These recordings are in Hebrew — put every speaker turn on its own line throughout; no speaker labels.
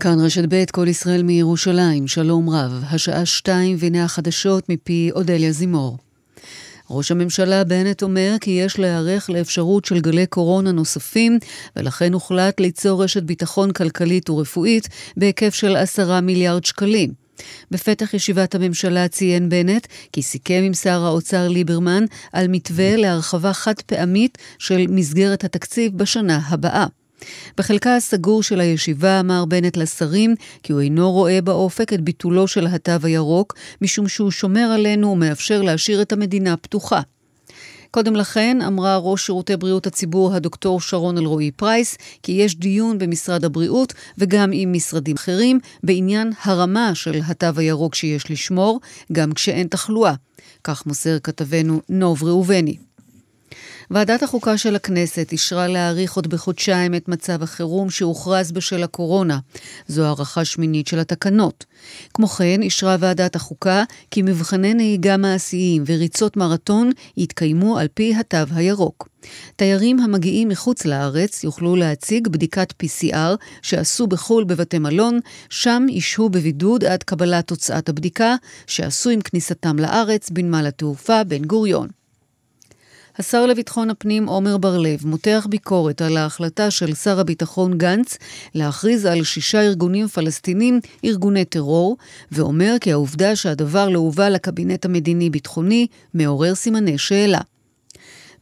כאן רשת ב' כל ישראל מירושלים, שלום רב. השעה שתיים והנה החדשות מפי אודליה זימור. ראש הממשלה בנט אומר כי יש להיערך לאפשרות של גלי קורונה נוספים, ולכן הוחלט ליצור רשת ביטחון כלכלית ורפואית בהיקף של עשרה מיליארד שקלים. בפתח ישיבת הממשלה ציין בנט כי סיכם עם שר האוצר ליברמן על מתווה להרחבה חד פעמית של מסגרת התקציב בשנה הבאה. בחלקה הסגור של הישיבה אמר בנט לשרים כי הוא אינו רואה באופק את ביטולו של התו הירוק, משום שהוא שומר עלינו ומאפשר להשאיר את המדינה פתוחה. קודם לכן אמרה ראש שירותי בריאות הציבור הדוקטור שרון אלרועי פרייס כי יש דיון במשרד הבריאות וגם עם משרדים אחרים בעניין הרמה של התו הירוק שיש לשמור, גם כשאין תחלואה. כך מוסר כתבנו נוב ראובני. ועדת החוקה של הכנסת אישרה להאריך עוד בחודשיים את מצב החירום שהוכרז בשל הקורונה. זו הארכה שמינית של התקנות. כמו כן, אישרה ועדת החוקה כי מבחני נהיגה מעשיים וריצות מרתון יתקיימו על פי התו הירוק. תיירים המגיעים מחוץ לארץ יוכלו להציג בדיקת PCR שעשו בחו"ל בבתי מלון, שם ישהו בבידוד עד קבלת תוצאת הבדיקה, שעשו עם כניסתם לארץ בנמל התעופה בן גוריון. השר לביטחון הפנים עמר בר-לב מותח ביקורת על ההחלטה של שר הביטחון גנץ להכריז על שישה ארגונים פלסטינים ארגוני טרור, ואומר כי העובדה שהדבר לא הובא לקבינט המדיני-ביטחוני מעורר סימני שאלה.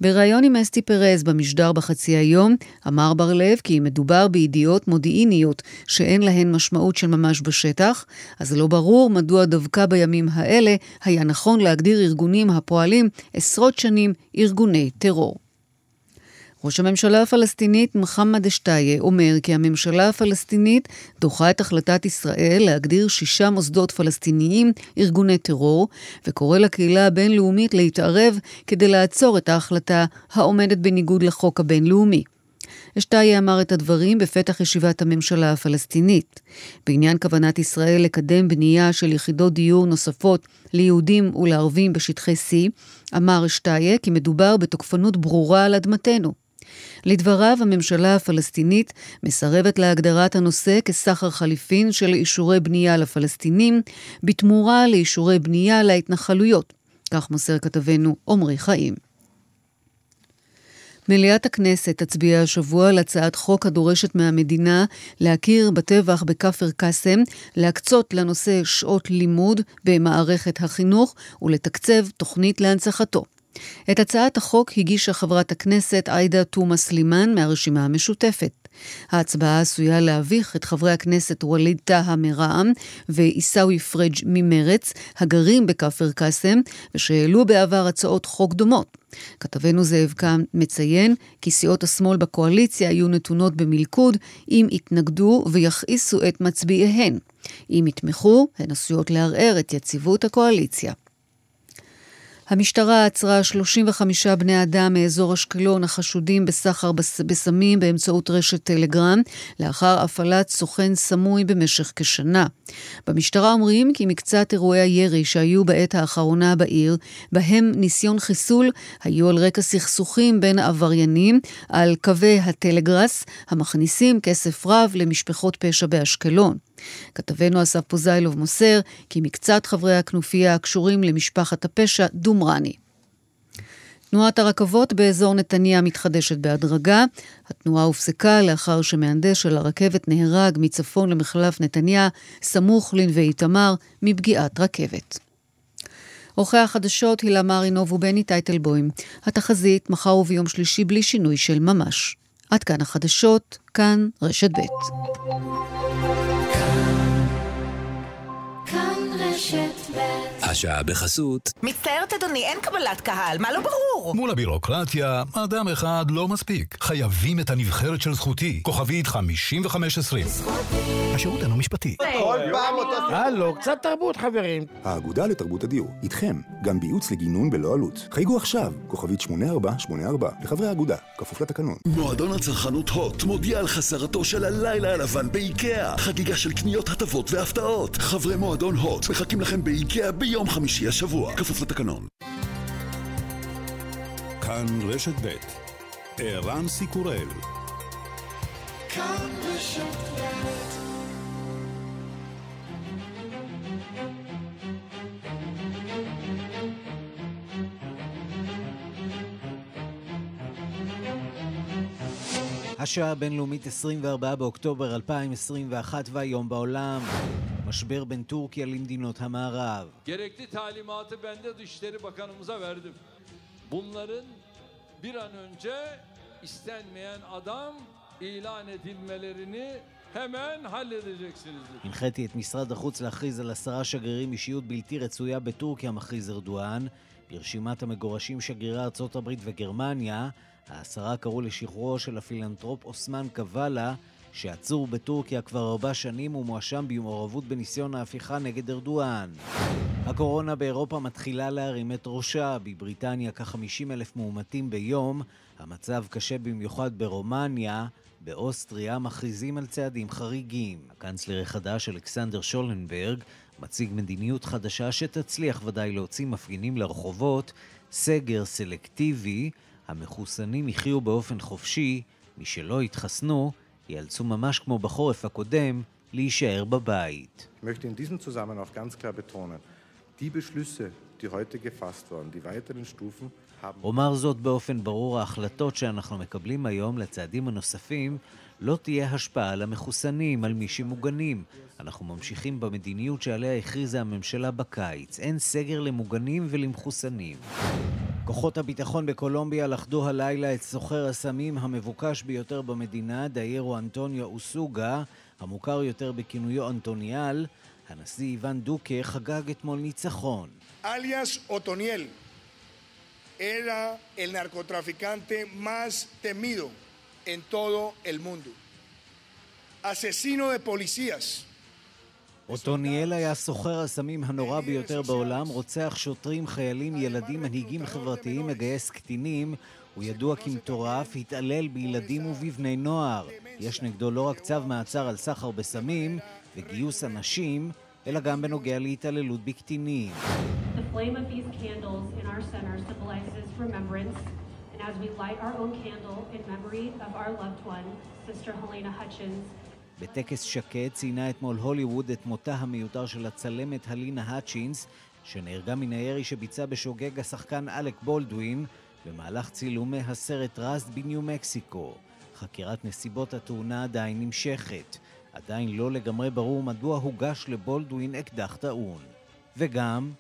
בריאיון עם אסתי פרז במשדר בחצי היום, אמר בר לב כי אם מדובר בידיעות מודיעיניות שאין להן משמעות של ממש בשטח, אז לא ברור מדוע דווקא בימים האלה היה נכון להגדיר ארגונים הפועלים עשרות שנים ארגוני טרור. ראש הממשלה הפלסטינית מוחמד אשתיה אומר כי הממשלה הפלסטינית דוחה את החלטת ישראל להגדיר שישה מוסדות פלסטיניים ארגוני טרור, וקורא לקהילה הבינלאומית להתערב כדי לעצור את ההחלטה העומדת בניגוד לחוק הבינלאומי. אשתיה אמר את הדברים בפתח ישיבת הממשלה הפלסטינית. בעניין כוונת ישראל לקדם בנייה של יחידות דיור נוספות ליהודים ולערבים בשטחי C, אמר אשתיה כי מדובר בתוקפנות ברורה על אדמתנו. לדבריו, הממשלה הפלסטינית מסרבת להגדרת הנושא כסחר חליפין של אישורי בנייה לפלסטינים, בתמורה לאישורי בנייה להתנחלויות. כך מוסר כתבנו עמרי חיים. מליאת הכנסת תצביע השבוע על הצעת חוק הדורשת מהמדינה להכיר בטבח בכפר קאסם, להקצות לנושא שעות לימוד במערכת החינוך ולתקצב תוכנית להנצחתו. את הצעת החוק הגישה חברת הכנסת עאידה תומא סלימאן מהרשימה המשותפת. ההצבעה עשויה להביך את חברי הכנסת ווליד טאהא מרע"מ ועיסאווי פריג' ממרץ, הגרים בכפר קאסם, ושהעלו בעבר הצעות חוק דומות. כתבנו זאב קם מציין כי סיעות השמאל בקואליציה היו נתונות במלכוד אם יתנגדו ויכעיסו את מצביעיהן. אם יתמכו, הן עשויות לערער את יציבות הקואליציה. המשטרה עצרה 35 בני אדם מאזור אשקלון החשודים בסחר בסמים באמצעות רשת טלגרם, לאחר הפעלת סוכן סמוי במשך כשנה. במשטרה אומרים כי מקצת אירועי הירי שהיו בעת האחרונה בעיר, בהם ניסיון חיסול, היו על רקע סכסוכים בין עבריינים על קווי הטלגרס, המכניסים כסף רב למשפחות פשע באשקלון. כתבנו אסף פוזיילוב מוסר כי מקצת חברי הכנופיה הקשורים למשפחת הפשע דומרני. תנועת הרכבות באזור נתניה מתחדשת בהדרגה. התנועה הופסקה לאחר שמהנדס של הרכבת נהרג מצפון למחלף נתניה, סמוך לנווה איתמר, מפגיעת רכבת. עורכי החדשות הילה מרינוב ובני טייטלבוים. התחזית מחר וביום שלישי בלי שינוי של ממש. עד כאן החדשות, כאן רשת ב'. shit bed.
השעה בחסות.
מצטערת אדוני, אין קבלת קהל, מה לא ברור?
מול הבירוקרטיה, אדם אחד לא מספיק. חייבים את הנבחרת של זכותי. כוכבית 5520. השירות אינו משפטי.
כל פעם אותו...
הלו, קצת תרבות חברים.
האגודה לתרבות הדיור, איתכם, גם בייעוץ לגינון בלא עלות. חייגו עכשיו, כוכבית 8484, לחברי האגודה, כפוף לתקנון.
מועדון הצרכנות הוט מודיע על חסרתו של הלילה הלבן באיקאה. חגיגה של קניות, הטבות והפתעות. חברי מועדון הוט מחכים לכם באיקאה ביום חמישי השבוע, כפוף לתקנון.
כאן רשת ב' ערן סיקורל
כאן רשת ב'
השעה הבינלאומית 24 באוקטובר 2021 והיום בעולם. משבר בין טורקיה למדינות המערב.
Gerekli talimatı ben de Dışişleri Bakanımıza verdim. Bunların bir an önce istenmeyen adam ilan edilmelerini hemen halledeceksiniz.
הנחיתי את משרד החוץ להכריז על עשרה שגרירים אישיות בלתי רצויה בטורקיה, מכריז ארדואן. ברשימת המגורשים שגרירי ארצות הברית וגרמניה, העשרה קראו לשחרורו של הפילנטרופ אוסמן קוואלה, שעצור בטורקיה כבר ארבע שנים ומואשם במעורבות בניסיון ההפיכה נגד ארדואן. הקורונה באירופה מתחילה להרים את ראשה. בבריטניה כ-50 אלף מאומתים ביום. המצב קשה במיוחד ברומניה. באוסטריה מכריזים על צעדים חריגים. הקנצלר החדש, אלכסנדר שולנברג, מציג מדיניות חדשה שתצליח ודאי להוציא מפגינים לרחובות, סגר סלקטיבי, המחוסנים יחיו באופן חופשי, מי שלא יתחסנו, ייאלצו ממש כמו בחורף הקודם, להישאר בבית.
Möchte in diesem Zusammenhang ganz klar betonen, die Beschlüsse, die heute gefasst wurden, die weiteren Stufen, haben...
אומר זאת באופן ברור, ההחלטות שאנחנו מקבלים היום לצעדים הנוספים לא תהיה השפעה על המחוסנים, על מי שמוגנים. אנחנו ממשיכים במדיניות שעליה הכריזה הממשלה בקיץ. אין סגר למוגנים ולמחוסנים. כוחות הביטחון בקולומביה לכדו הלילה את סוחר הסמים המבוקש ביותר במדינה, דיירו אנטוניו אוסוגה, המוכר יותר בכינויו אנטוניאל. הנשיא איוון דוקה חגג אתמול ניצחון.
alias Otoniel, era el narcotraficante más temido en todo el mundo. Asesino de policías.
אוטוניאל היה סוחר הסמים הנורא ביותר בעולם, רוצח שוטרים, חיילים, ילדים, מנהיגים חברתיים, מגייס קטינים. הוא ידוע כמטורף, התעלל בילדים ובבני נוער. יש נגדו לא רק צו מעצר על סחר בסמים וגיוס אנשים, אלא גם בנוגע להתעללות בקטינים.
The flame of these candles in our center symbolizes remembrance, and as we light our own candle in memory of our loved one, Sister Helena Hutchins,
בטקס שקט ציינה אתמול הוליווד את מותה המיותר של הצלמת הלינה האצ'ינס, שנהרגה מן הירי שביצע בשוגג השחקן אלק בולדווין במהלך צילומי הסרט ראסט בניו מקסיקו. חקירת נסיבות התאונה עדיין נמשכת. עדיין לא לגמרי ברור מדוע הוגש לבולדווין אקדח טעון. וגם...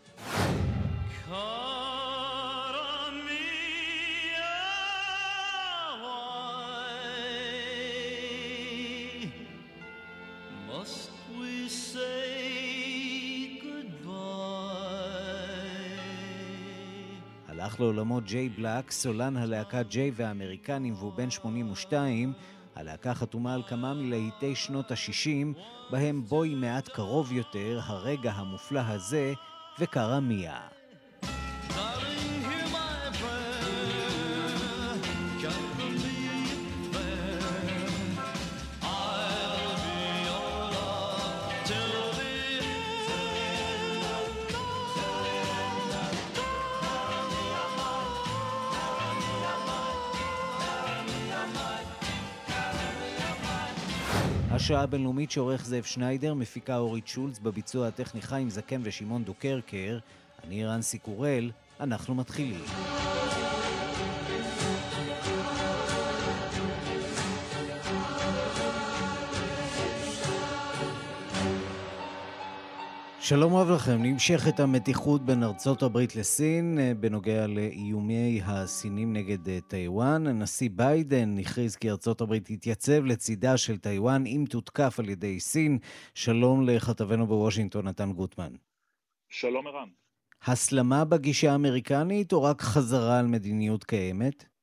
הלך לעולמו ג'יי בלק, סולן הלהקה ג'יי והאמריקנים והוא בן 82. הלהקה חתומה על כמה מלהיטי שנות ה-60, בהם בואי מעט קרוב יותר, הרגע המופלא הזה, וקרמיה. השעה הבינלאומית שעורך זאב שניידר, מפיקה אורית שולץ, בביצוע הטכני חיים זקן ושמעון דוקרקר. אני ערן סיקורל, אנחנו מתחילים. שלום רב לכם, נמשכת המתיחות בין ארצות הברית לסין אה, בנוגע לאיומי הסינים נגד אה, טיוואן. הנשיא ביידן הכריז כי ארצות הברית תתייצב לצידה של טיוואן אם תותקף על ידי סין. שלום לכתבנו בוושינגטון, נתן גוטמן.
שלום ערן.
הסלמה בגישה האמריקנית או רק חזרה על מדיניות קיימת?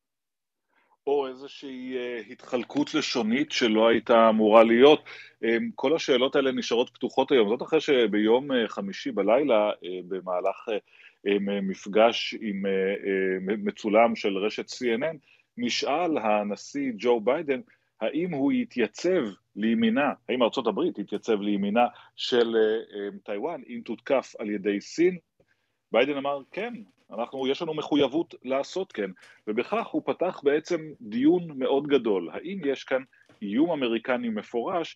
או איזושהי uh, התחלקות לשונית שלא הייתה אמורה להיות. Um, כל השאלות האלה נשארות פתוחות היום. זאת אחרי שביום uh, חמישי בלילה, במהלך מפגש עם מצולם של רשת CNN, נשאל הנשיא ג'ו ביידן האם הוא יתייצב לימינה, האם ארצות הברית תתייצב לימינה של טיוואן אם תותקף על ידי סין. ביידן אמר כן, אנחנו, יש לנו מחויבות לעשות כן, ובכך הוא פתח בעצם דיון מאוד גדול. האם יש כאן איום אמריקני מפורש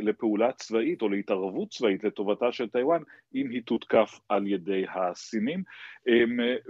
לפעולה צבאית או להתערבות צבאית לטובתה של טיוואן, אם היא תותקף על ידי הסינים?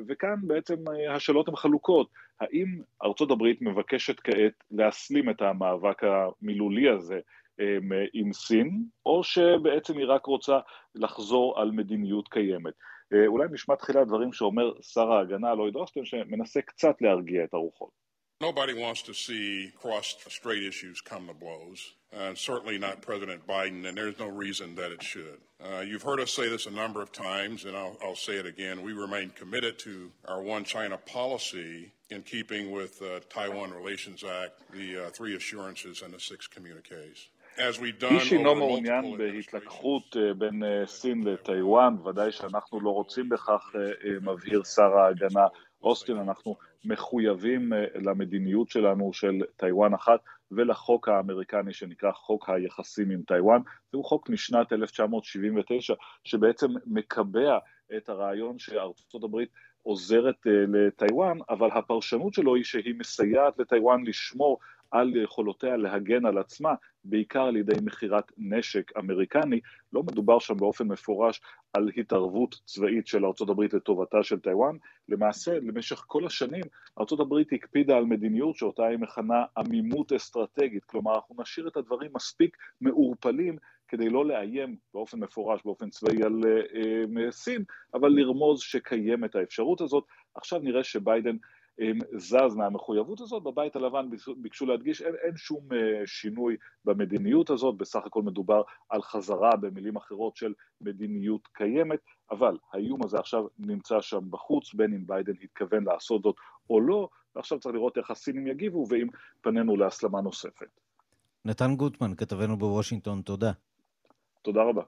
וכאן בעצם השאלות הן חלוקות. האם ארצות הברית מבקשת כעת להסלים את המאבק המילולי הזה אמ, עם סין, או שבעצם היא רק רוצה לחזור על מדיניות קיימת. אה, אולי נשמע תחילה דברים שאומר שר ההגנה לויד אוסטן, שמנסה קצת להרגיע את הרוחות.
Nobody wants to see cross-strait issues come to blows, and certainly not President Biden, and there's no reason that it should. Uh, you've heard us say this a number of times, and I'll, I'll say it again. We remain committed to our One China policy in keeping with the uh, Taiwan Relations Act, the uh, three assurances, and the six communiques.
איש אינו מעוניין בהתלקחות אה, בין אה, סין לטיוואן, ודאי שאנחנו לא רוצים בכך, אה, מבהיר שר ההגנה אוסטין, אנחנו מחויבים למדיניות שלנו של טיוואן אחת ולחוק האמריקני שנקרא חוק היחסים עם טיוואן, זהו חוק משנת 1979 שבעצם מקבע את הרעיון שארצות הברית עוזרת לטיוואן, אבל הפרשנות שלו היא שהיא מסייעת לטיוואן לשמור על יכולותיה להגן על עצמה, בעיקר על ידי מכירת נשק אמריקני. לא מדובר שם באופן מפורש על התערבות צבאית של ארה"ב לטובתה של טיוואן. למעשה, למשך כל השנים, ארה"ב הקפידה על מדיניות שאותה היא מכנה עמימות אסטרטגית. כלומר, אנחנו נשאיר את הדברים מספיק מעורפלים כדי לא לאיים באופן מפורש, באופן צבאי על uh, uh, סין, אבל לרמוז שקיימת האפשרות הזאת. עכשיו נראה שביידן זז מהמחויבות הזאת, בבית הלבן ביקשו להדגיש אין, אין שום אה, שינוי במדיניות הזאת, בסך הכל מדובר על חזרה במילים אחרות של מדיניות קיימת, אבל האיום הזה עכשיו נמצא שם בחוץ, בין אם ביידן התכוון לעשות זאת או לא, ועכשיו צריך לראות איך הסינים יגיבו ואם פנינו להסלמה נוספת.
נתן גוטמן, כתבנו בוושינגטון, תודה.
תודה רבה.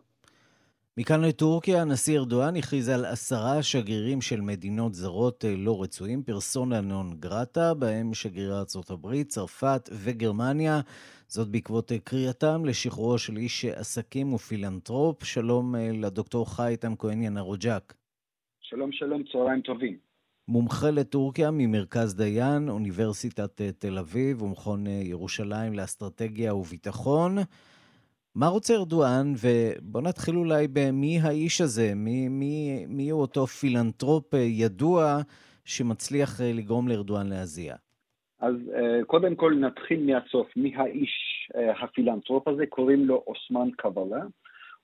מכאן לטורקיה, הנשיא ארדואן הכריז על עשרה שגרירים של מדינות זרות אה, לא רצויים, פרסונה נון גרטה, בהם שגרירי ארה"ב, צרפת וגרמניה. זאת בעקבות אה, קריאתם לשחרורו של איש עסקים ופילנטרופ. שלום אה, לדוקטור חי איתן כהן ינרוג'ק.
שלום, שלום, צהריים טובים.
מומחה לטורקיה ממרכז דיין, אוניברסיטת תל אביב ומכון ירושלים לאסטרטגיה וביטחון. מה רוצה ארדואן, ובואו נתחיל אולי במי האיש הזה, מי, מי, מי הוא אותו פילנטרופ אה, ידוע שמצליח אה, לגרום לארדואן להזיע?
אז אה, קודם כל נתחיל מהסוף, מי האיש הפילנטרופ הזה? קוראים לו אוסמן קוואלה.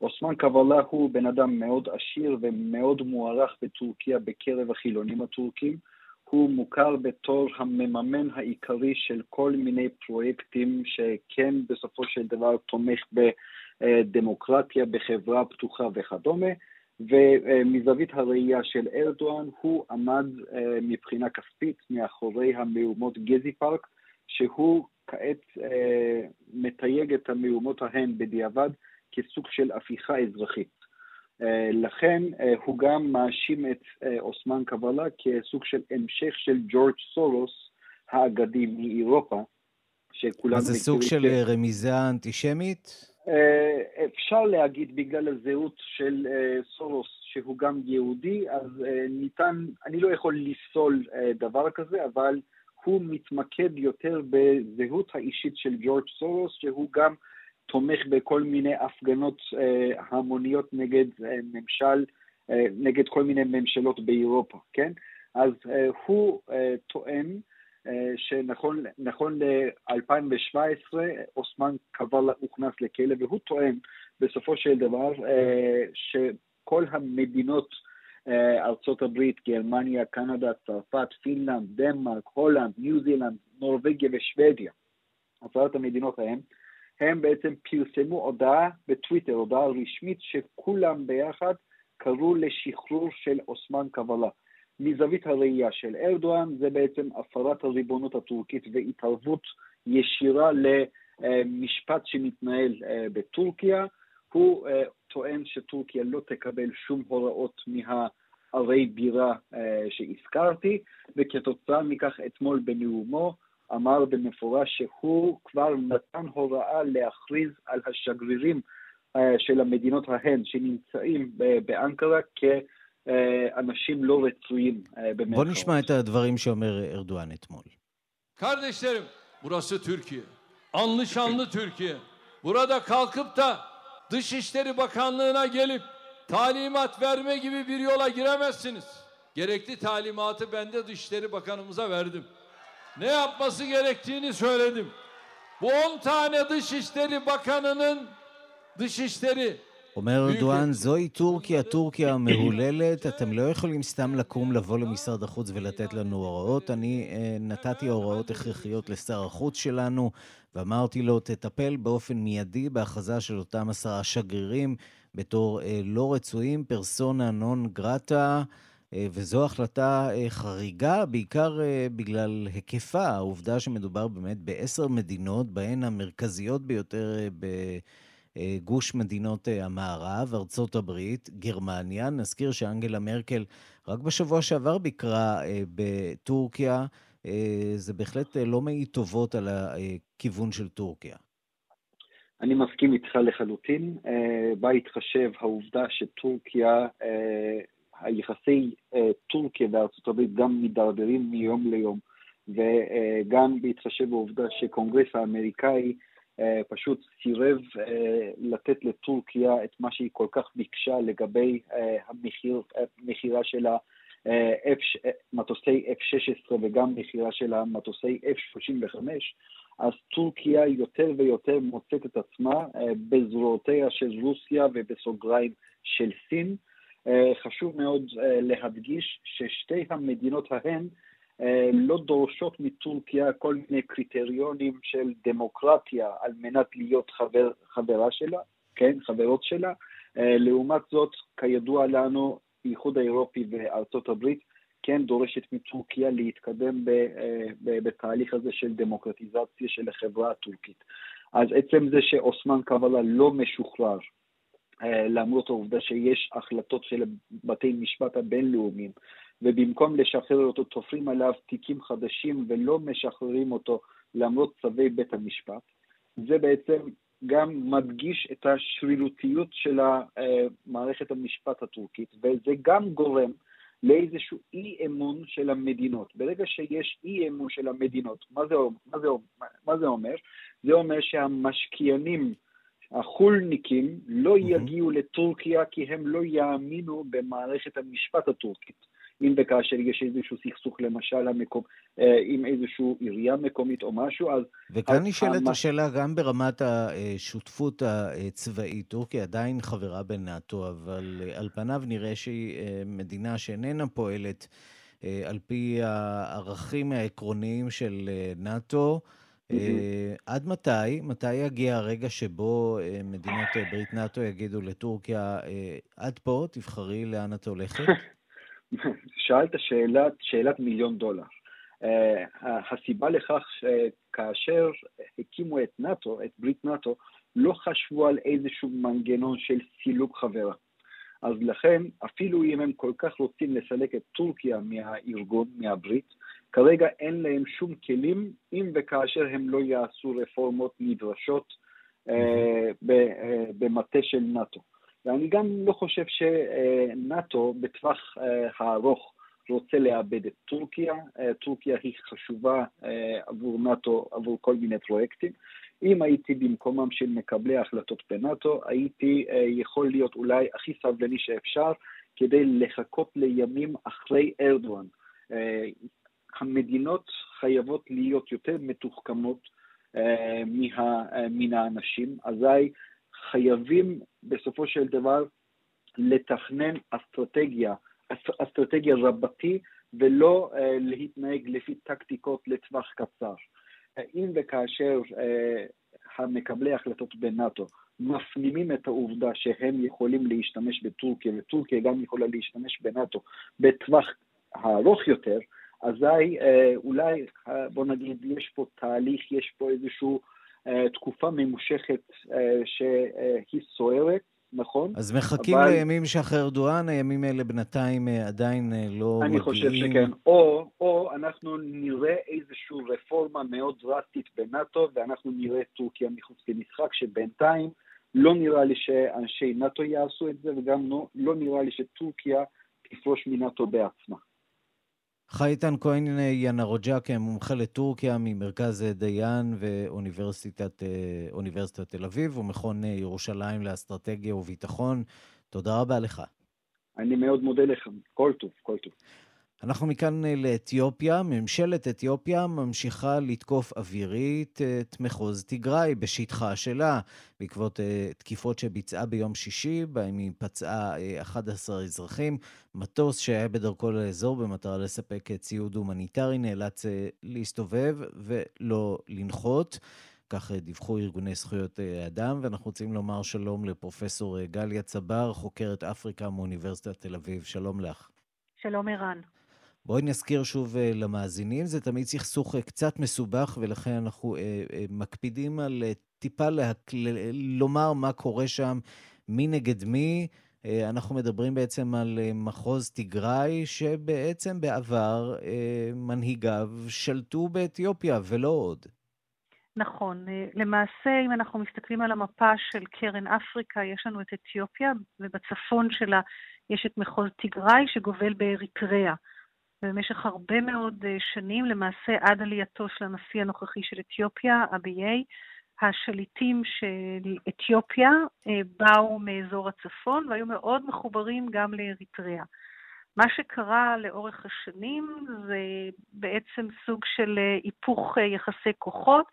אוסמן קוואלה הוא בן אדם מאוד עשיר ומאוד מוערך בטורקיה בקרב החילונים הטורקים. הוא מוכר בתור המממן העיקרי של כל מיני פרויקטים שכן בסופו של דבר תומך בדמוקרטיה, בחברה פתוחה וכדומה. ומזווית הראייה של ארדואן הוא עמד אה, מבחינה כספית מאחורי המהומות גזי פארק, שהוא כעת אה, מתייג את המהומות ההן בדיעבד כסוג של הפיכה אזרחית. אה, לכן אה, הוא גם מאשים את אה, אוסמן קבלה כסוג של המשך של ג'ורג' סורוס האגדי מאירופה,
שכולם... אז זה סוג של רמיזה אנטישמית?
אפשר להגיד בגלל הזהות של סורוס שהוא גם יהודי, אז ניתן, אני לא יכול לפסול דבר כזה, אבל הוא מתמקד יותר בזהות האישית של ג'ורג' סורוס, שהוא גם תומך בכל מיני הפגנות אה, המוניות נגד אה, ממשל, אה, נגד כל מיני ממשלות באירופה, כן? אז הוא טוען שנכון נכון ל-2017 אוסמן קוואלה הוכנס לכלא, והוא טוען בסופו של דבר שכל המדינות ארצות הברית, גרמניה, קנדה, צרפת, פינלנד, דנמרק, הולנד, ניו זילנד, נורבגיה ושוודיה, עשרת המדינות ההן, הם בעצם פרסמו הודעה בטוויטר, הודעה רשמית, שכולם ביחד קראו לשחרור של אוסמן קוואלה. מזווית הראייה של ארדואן זה בעצם הפרת הריבונות הטורקית והתערבות ישירה למשפט שמתנהל אה, בטורקיה. הוא אה, טוען שטורקיה לא תקבל שום הוראות מהערי בירה אה, שהזכרתי, וכתוצאה מכך אתמול בנאומו אמר במפורש שהוא כבר נתן הוראה להכריז על השגרירים אה, של המדינות ההן שנמצאים באנקרה כאנשים לא רצויים אה,
בוא נשמע את הדברים שאומר ארדואן אתמול.
Kardeşlerim, burası Türkiye. Anlı şanlı Türkiye. Burada kalkıp da Dışişleri Bakanlığı'na gelip talimat verme gibi bir yola giremezsiniz. Gerekli talimatı ben de Dışişleri Bakanımıza verdim. Ne yapması gerektiğini söyledim. Bu 10 tane Dışişleri Bakanı'nın Dışişleri
אומר ארדואן, זוהי טורקיה, טורקיה המהוללת, אתם לא יכולים סתם לקום לבוא למשרד החוץ ולתת לנו הוראות. אני אה, נתתי הוראות הכרחיות לשר החוץ שלנו, ואמרתי לו, תטפל באופן מיידי בהכרזה של אותם עשרה שגרירים בתור אה, לא רצויים, פרסונה נון גרטה, אה, וזו החלטה אה, חריגה, בעיקר אה, בגלל היקפה, העובדה שמדובר באמת בעשר מדינות, בהן המרכזיות ביותר אה, ב... אה, גוש מדינות אה, המערב, ארצות הברית, גרמניה. נזכיר שאנגלה מרקל רק בשבוע שעבר ביקרה אה, בטורקיה. אה, זה בהחלט אה, לא מעיד טובות על הכיוון של טורקיה.
אני מסכים איתך לחלוטין. אה, בה התחשב העובדה שטורקיה, אה, היחסי אה, טורקיה וארצות הברית גם מידרדרים מיום ליום, וגם בהתחשב בעובדה שקונגרס האמריקאי אה, פשוט סירב אה, לתת לטורקיה את מה שהיא כל כך ביקשה לגבי המחיר, מכירה של מטוסי F-16 וגם מכירה של המטוסי F-35, אז טורקיה יותר ויותר מוצאת את עצמה בזרועותיה של רוסיה ובסוגריים של סין. חשוב מאוד להדגיש ששתי המדינות ההן לא דורשות מטורקיה כל מיני קריטריונים של דמוקרטיה על מנת להיות חבר, חברה שלה, כן, חברות שלה. לעומת זאת, כידוע לנו, האיחוד האירופי וארצות הברית כן דורשת מטורקיה להתקדם בתהליך הזה של דמוקרטיזציה של החברה הטורקית. אז עצם זה שאוסמן קבלה לא משוחרר, למרות העובדה שיש החלטות של בתי משפט הבינלאומיים, ובמקום לשחרר אותו תופרים עליו תיקים חדשים ולא משחררים אותו למרות צווי בית המשפט. זה בעצם גם מדגיש את השרירותיות של מערכת המשפט הטורקית, וזה גם גורם לאיזשהו אי אמון של המדינות. ברגע שיש אי אמון של המדינות, מה זה, מה זה, מה זה אומר? זה אומר שהמשקיענים, החולניקים, לא יגיעו לטורקיה כי הם לא יאמינו במערכת המשפט הטורקית. אם וכאשר יש איזשהו סכסוך, למשל המקום, עם איזושהי עירייה מקומית או משהו, אז...
וכאן נשאלת המ... השאלה גם ברמת השותפות הצבאית. טורקיה עדיין חברה בנאט"ו, אבל על פניו נראה שהיא מדינה שאיננה פועלת על פי הערכים העקרוניים של נאט"ו. Mm-hmm. עד מתי? מתי יגיע הרגע שבו מדינות ברית נאט"ו יגידו לטורקיה, עד פה, תבחרי לאן את הולכת?
שאלת שאלת, שאלת מיליון דולר. Uh, הסיבה לכך שכאשר הקימו את נאט"ו, את ברית נאט"ו, לא חשבו על איזשהו מנגנון של סילוק חברה. אז לכן, אפילו אם הם כל כך רוצים לסלק את טורקיה מהארגון, מהברית, כרגע אין להם שום כלים אם וכאשר הם לא יעשו רפורמות נדרשות uh, במטה של נאט"ו. ואני גם לא חושב שנאט"ו בטווח הארוך רוצה לאבד את טורקיה. טורקיה היא חשובה עבור נאט"ו, עבור כל מיני פרויקטים. אם הייתי במקומם של מקבלי ההחלטות בנאט"ו, הייתי יכול להיות אולי הכי סבלני שאפשר כדי לחכות לימים אחרי ארדואן. המדינות חייבות להיות יותר מתוחכמות מן האנשים, אזי חייבים בסופו של דבר לתכנן אסטרטגיה, אסטרטגיה רבתי, ולא uh, להתנהג לפי טקטיקות לטווח קצר. אם וכאשר uh, המקבלי ההחלטות בנאט"ו מפנימים את העובדה שהם יכולים להשתמש בטורקיה, וטורקיה גם יכולה להשתמש בנאט"ו בטווח הארוך יותר, אזי uh, אולי, uh, בוא נגיד, יש פה תהליך, יש פה איזשהו תקופה ממושכת שהיא סוערת, נכון?
אז מחכים אבל... לימים שאחרי ארדואן, הימים האלה בינתיים עדיין לא
אני
מגיעים.
אני חושב שכן. או, או אנחנו נראה איזושהי רפורמה מאוד דרסטית בנאט"ו, ואנחנו נראה את טורקיה מחוץ למשחק, שבינתיים לא נראה לי שאנשי נאט"ו יעשו את זה, וגם לא, לא נראה לי שטורקיה תפרוש מנאט"ו בעצמה.
חייטן כהן ינרוג'ק, מומחה לטורקיה ממרכז דיין ואוניברסיטת תל אביב ומכון ירושלים לאסטרטגיה וביטחון. תודה רבה לך.
אני מאוד מודה לך, כל טוב, כל טוב.
אנחנו מכאן אה, לאתיופיה. ממשלת אתיופיה ממשיכה לתקוף אווירית אה, את מחוז תיגראי בשטחה שלה, בעקבות אה, תקיפות שביצעה ביום שישי, בהם היא פצעה 11 אזרחים. מטוס שהיה בדרכו לאזור במטרה לספק ציוד הומניטרי נאלץ להסתובב ולא לנחות. כך דיווחו ארגוני זכויות אדם, ואנחנו רוצים לומר שלום לפרופסור גליה צבר, חוקרת אפריקה מאוניברסיטת תל אביב. שלום לך.
שלום ערן.
בואי נזכיר שוב uh, למאזינים, זה תמיד סכסוך uh, קצת מסובך, ולכן אנחנו uh, uh, מקפידים על uh, טיפה להק... לומר מה קורה שם, מי נגד מי. Uh, אנחנו מדברים בעצם על uh, מחוז תיגראי, שבעצם בעבר uh, מנהיגיו שלטו באתיופיה, ולא עוד.
נכון. למעשה, אם אנחנו מסתכלים על המפה של קרן אפריקה, יש לנו את אתיופיה, ובצפון שלה יש את מחוז תיגראי שגובל באריתריאה. במשך הרבה מאוד אה, שנים, למעשה עד עלייתו של הנשיא הנוכחי של אתיופיה, אביי, השליטים של אתיופיה אה, באו מאזור הצפון והיו מאוד מחוברים גם לאריתריאה. מה שקרה לאורך השנים זה בעצם סוג של אה, היפוך יחסי כוחות,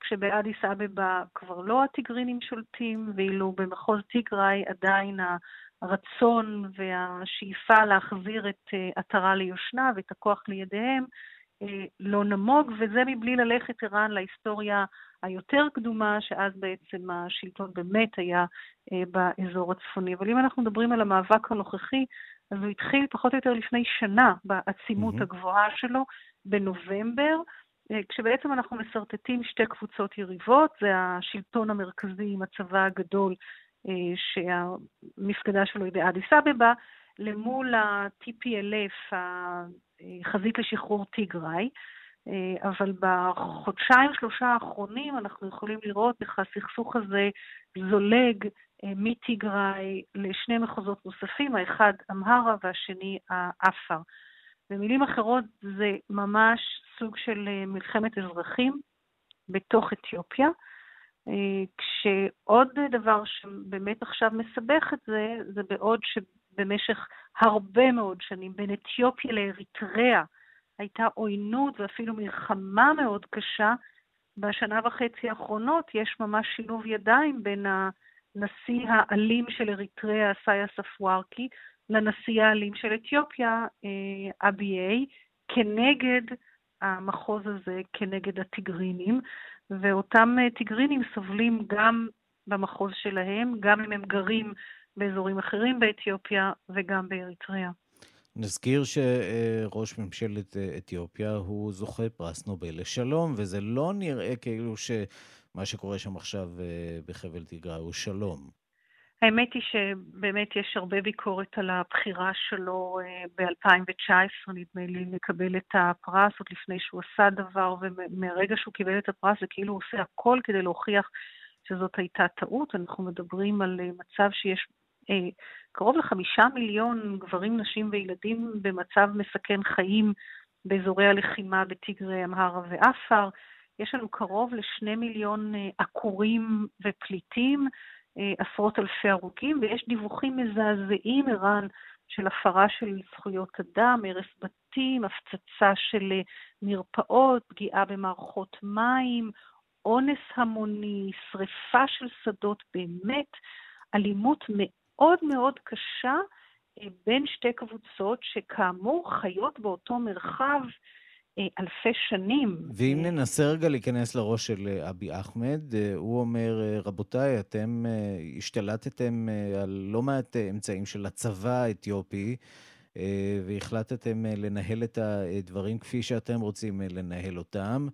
כשבאדיס אבבה כבר לא הטיגרינים שולטים, ואילו במחוז טיגריי עדיין הרצון והשאיפה להחזיר את אה, עטרה ליושנה ואת הכוח לידיהם אה, לא נמוג, וזה מבלי ללכת ערן להיסטוריה היותר קדומה, שאז בעצם השלטון באמת היה אה, באזור הצפוני. אבל אם אנחנו מדברים על המאבק הנוכחי, אז הוא התחיל פחות או יותר לפני שנה בעצימות mm-hmm. הגבוהה שלו, בנובמבר, כשבעצם אנחנו משרטטים שתי קבוצות יריבות, זה השלטון המרכזי עם הצבא הגדול שהמפקדה שלו היא באדיס אבבה, למול ה-TPLF, החזית לשחרור טיגריי. אה, אבל בחודשיים, שלושה האחרונים אנחנו יכולים לראות איך הסכסוך הזה זולג אה, מטיגריי לשני מחוזות נוספים, האחד אמהרה והשני האפר. במילים אחרות, זה ממש סוג של מלחמת אזרחים בתוך אתיופיה. אה, כשעוד דבר שבאמת עכשיו מסבך את זה, זה בעוד שבמשך הרבה מאוד שנים בין אתיופיה לאריתריאה הייתה עוינות ואפילו מלחמה מאוד קשה, בשנה וחצי האחרונות יש ממש שילוב ידיים בין הנשיא האלים של אריתריאה, סאיה ספווארקי, לנשיא האלים של אתיופיה, אה, אבי-איי, כנגד המחוז הזה, כנגד הטיגרינים. ואותם אה, טיגרינים סובלים גם במחוז שלהם, גם אם הם גרים באזורים אחרים באתיופיה וגם באריתריאה.
נזכיר שראש ממשלת אה, אתיופיה הוא זוכה פרס נובל לשלום, וזה לא נראה כאילו שמה שקורה שם עכשיו אה, בחבל תיגראי הוא שלום.
האמת היא שבאמת יש הרבה ביקורת על הבחירה שלו אה, ב-2019, נדמה לי, לקבל את הפרס עוד לפני שהוא עשה דבר, ומרגע שהוא קיבל את הפרס זה כאילו הוא עושה הכל כדי להוכיח שזאת הייתה טעות. אנחנו מדברים על אה, מצב שיש אה, קרוב לחמישה מיליון גברים, נשים וילדים במצב מסכן חיים באזורי הלחימה בטיגרי, אמהרה ואפר. יש לנו קרוב לשני מיליון עקורים ופליטים. אה, עשרות אלפי הרוגים, ויש דיווחים מזעזעים, ערן, של הפרה של זכויות אדם, הרס בתים, הפצצה של אה, מרפאות, פגיעה במערכות מים, אונס המוני, שריפה של שדות, באמת אלימות מאוד מאוד קשה אה, בין שתי קבוצות שכאמור חיות באותו מרחב אלפי שנים.
ואם ננסה רגע להיכנס לראש של אה, אבי אחמד, אה, הוא אומר, רבותיי, אתם השתלטתם על לא מעט אמצעים של הצבא האתיופי, והחלטתם לנהל את הדברים כפי שאתם רוצים לנהל אותם.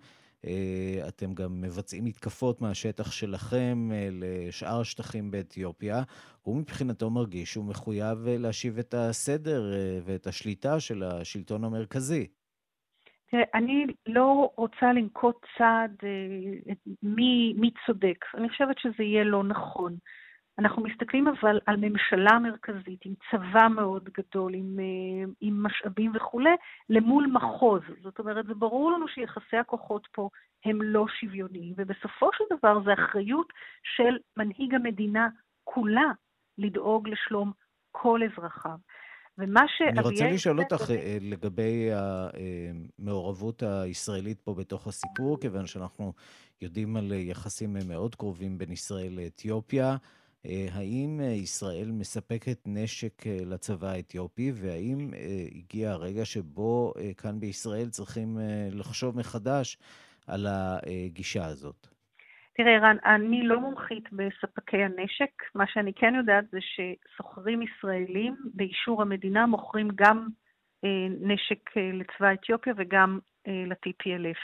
אתם גם מבצעים מתקפות מהשטח שלכם לשאר השטחים באתיופיה. הוא מבחינתו מרגיש שהוא מחויב להשיב את הסדר ואת השליטה של השלטון המרכזי.
תראה, אני לא רוצה לנקוט צעד אה, מי, מי צודק. אני חושבת שזה יהיה לא נכון. אנחנו מסתכלים אבל על ממשלה מרכזית עם צבא מאוד גדול, עם, אה, עם משאבים וכולי, למול מחוז. זאת אומרת, זה ברור לנו שיחסי הכוחות פה הם לא שוויוניים, ובסופו של דבר זה אחריות של מנהיג המדינה כולה לדאוג לשלום כל אזרחיו. ומה
אני רוצה
שאביאל...
לשאול אותך אה, לגבי המעורבות הישראלית פה בתוך הסיפור, כיוון שאנחנו יודעים על יחסים מאוד קרובים בין ישראל לאתיופיה. אה, האם אה, ישראל מספקת נשק אה, לצבא האתיופי, והאם אה, הגיע הרגע שבו אה, כאן בישראל צריכים אה, לחשוב מחדש על הגישה הזאת?
תראה, ערן, אני לא מומחית בספקי הנשק. מה שאני כן יודעת זה שסוחרים ישראלים באישור המדינה מוכרים גם אה, נשק אה, לצבא אתיופיה וגם אה, ל-TPLF.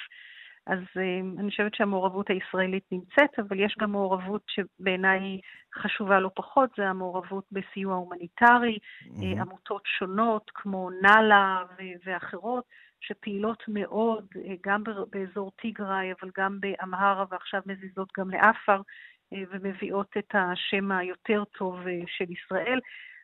אז אה, אני חושבת שהמעורבות הישראלית נמצאת, אבל יש גם מעורבות שבעיניי היא חשובה לא פחות, זה המעורבות בסיוע הומניטרי, אה, עמותות שונות כמו נאלה ואחרות, שפעילות מאוד, אה, גם באזור טיגריי, אבל גם באמהרה, ועכשיו מזיזות גם לאפר, אה, ומביאות את השם היותר טוב אה, של ישראל.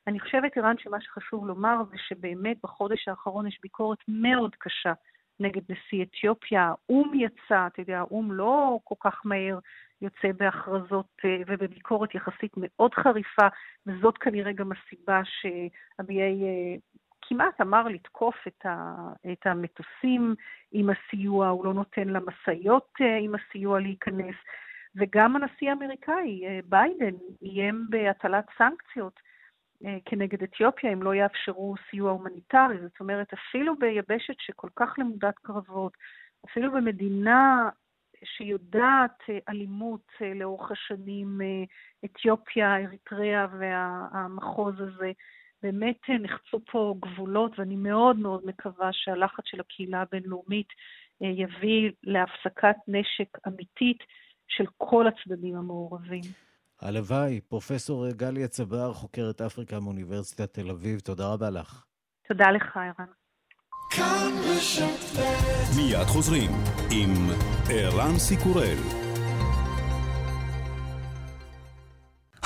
אני חושבת, ערן, שמה שחשוב לומר זה שבאמת בחודש האחרון יש ביקורת מאוד קשה נגד נשיא אתיופיה. האו"ם יצא, אתה יודע, האו"ם לא כל כך מהר יוצא בהכרזות ובביקורת יחסית מאוד חריפה, וזאת כנראה גם הסיבה אה, כמעט אמר לתקוף את, ה, את המטוסים עם הסיוע, הוא לא נותן למשאיות אה, עם הסיוע להיכנס, וגם הנשיא האמריקאי, אה, ביידן, איים בהטלת סנקציות אה, כנגד אתיופיה אם לא יאפשרו סיוע הומניטרי. זאת אומרת, אפילו ביבשת שכל כך למודת קרבות, אפילו במדינה שיודעת אלימות לאורך השנים, אתיופיה, אריתריאה והמחוז הזה, באמת אה, נחצו פה גבולות, ואני מאוד מאוד מקווה שהלחץ של הקהילה הבינלאומית אה, יביא להפסקת נשק אמיתית של כל הצדדים המעורבים.
הלוואי. פרופסור גליה צבר, חוקרת אפריקה מאוניברסיטת תל אביב, תודה רבה לך.
תודה לך, ערן.
מיד חוזרים עם ערן סיקורל.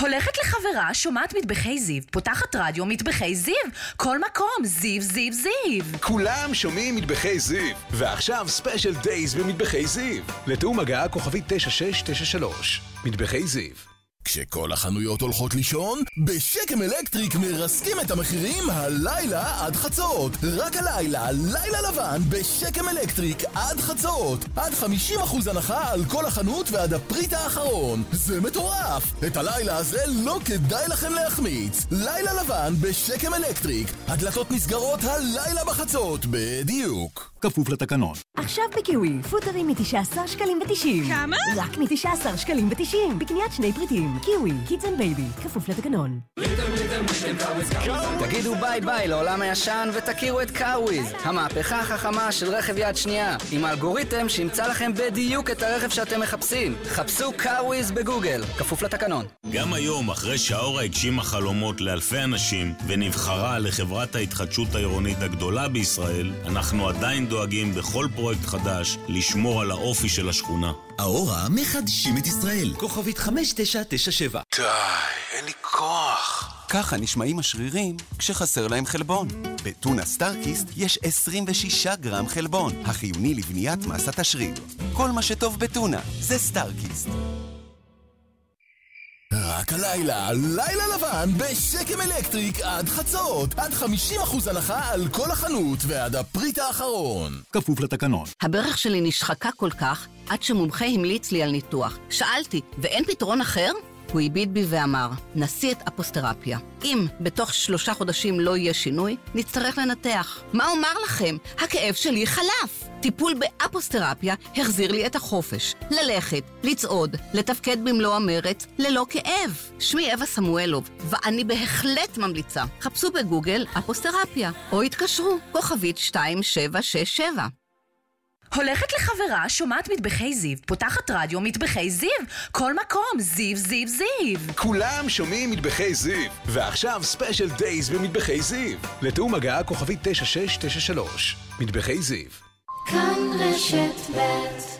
הולכת לחברה, שומעת מטבחי זיו, פותחת רדיו מטבחי זיו, כל מקום, זיו, זיו, זיו.
כולם שומעים מטבחי זיו, ועכשיו special days במטבחי זיו. לתיאום הגעה כוכבית 9693. מטבחי זיו.
כשכל החנויות הולכות לישון, בשקם אלקטריק מרסקים את המחירים הלילה עד חצות. רק הלילה, לילה לבן בשקם אלקטריק עד חצות. עד 50% הנחה על כל החנות ועד הפריט האחרון. זה מטורף! את הלילה הזה לא כדאי לכם להחמיץ. לילה לבן בשקם אלקטריק. הדלתות נסגרות הלילה בחצות, בדיוק.
כפוף לתקנון.
עכשיו בקיווי, פוטרים מ-19 שקלים ו-90.
כמה?
רק מ-19 שקלים ו-90, בקניית שני פריטים. קיווי, kids and baby, כפוף לתקנון.
תגידו ביי ביי לעולם הישן ותכירו את קארוויז, המהפכה החכמה של רכב יד שנייה, עם האלגוריתם שימצא לכם בדיוק את הרכב שאתם מחפשים. חפשו קארוויז בגוגל, כפוף לתקנון.
גם היום, אחרי שהאורה הגשימה חלומות לאלפי אנשים ונבחרה לחברת ההתחדשות העירונית הגדולה בישראל, אנחנו עדיין דואגים בכל פרויקט חדש לשמור על האופי של השכונה.
האורה מחדשים את ישראל. כוכבית 5997.
די, אין לי כוח.
ככה נשמעים השרירים כשחסר להם חלבון. בטונה סטארקיסט יש 26 גרם חלבון, החיוני לבניית מסת השריר. כל מה שטוב בטונה זה סטארקיסט.
רק הלילה, לילה לבן בשקם אלקטריק עד חצות. עד 50% הנחה על כל החנות ועד הפריט האחרון.
כפוף לתקנון.
הברך שלי נשחקה כל כך, עד שמומחה המליץ לי על ניתוח. שאלתי, ואין פתרון אחר? הוא הביט בי ואמר, נסי את אפוסתרפיה. אם בתוך שלושה חודשים לא יהיה שינוי, נצטרך לנתח. מה אומר לכם? הכאב שלי חלף. טיפול באפוסתרפיה החזיר לי את החופש. ללכת, לצעוד, לתפקד במלוא המרץ, ללא כאב. שמי אווה סמואלוב, ואני בהחלט ממליצה. חפשו בגוגל אפוסתרפיה, או התקשרו, כוכבית 2767.
הולכת לחברה, שומעת מטבחי זיו, פותחת רדיו מטבחי זיו, כל מקום, זיו, זיו, זיו.
כולם שומעים מטבחי זיו, ועכשיו special days במטבחי זיו. לתיאום הגעה כוכבית 9693. מטבחי זיו.
כאן רשת ב'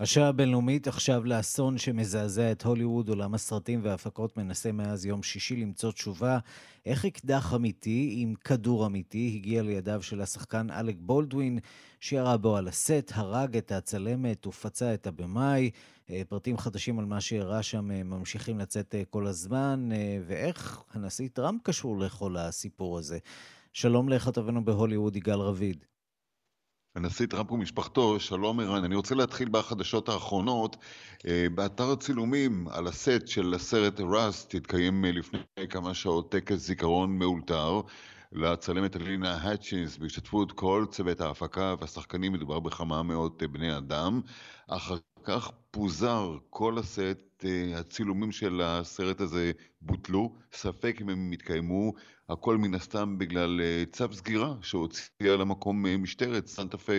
השעה הבינלאומית עכשיו לאסון שמזעזע את הוליווד, עולם הסרטים וההפקות מנסה מאז יום שישי למצוא תשובה איך אקדח אמיתי עם כדור אמיתי הגיע לידיו של השחקן אלק בולדווין, שירה בו על הסט, הרג את הצלמת ופצע את הבמאי. אה, פרטים חדשים על מה שאירע שם אה, ממשיכים לצאת אה, כל הזמן, ואיך הנשיא טראמפ קשור לכל הסיפור הזה. שלום לכתבנו בהוליווד, יגאל רביד.
הנשיא טראמפ ומשפחתו, שלום ערן. אני רוצה להתחיל בחדשות האחרונות. באתר הצילומים על הסט של הסרט ראסט התקיים לפני כמה שעות טקס זיכרון מאולתר. לצלמת אלינה האצ'ינס בהשתתפות כל צוות ההפקה והשחקנים, מדובר בכמה מאות בני אדם. אחר כך פוזר כל הסט, אה, הצילומים של הסרט הזה בוטלו, ספק אם הם התקיימו, הכל מן הסתם בגלל אה, צו סגירה שהוציאה למקום אה, משטרת סנטה פה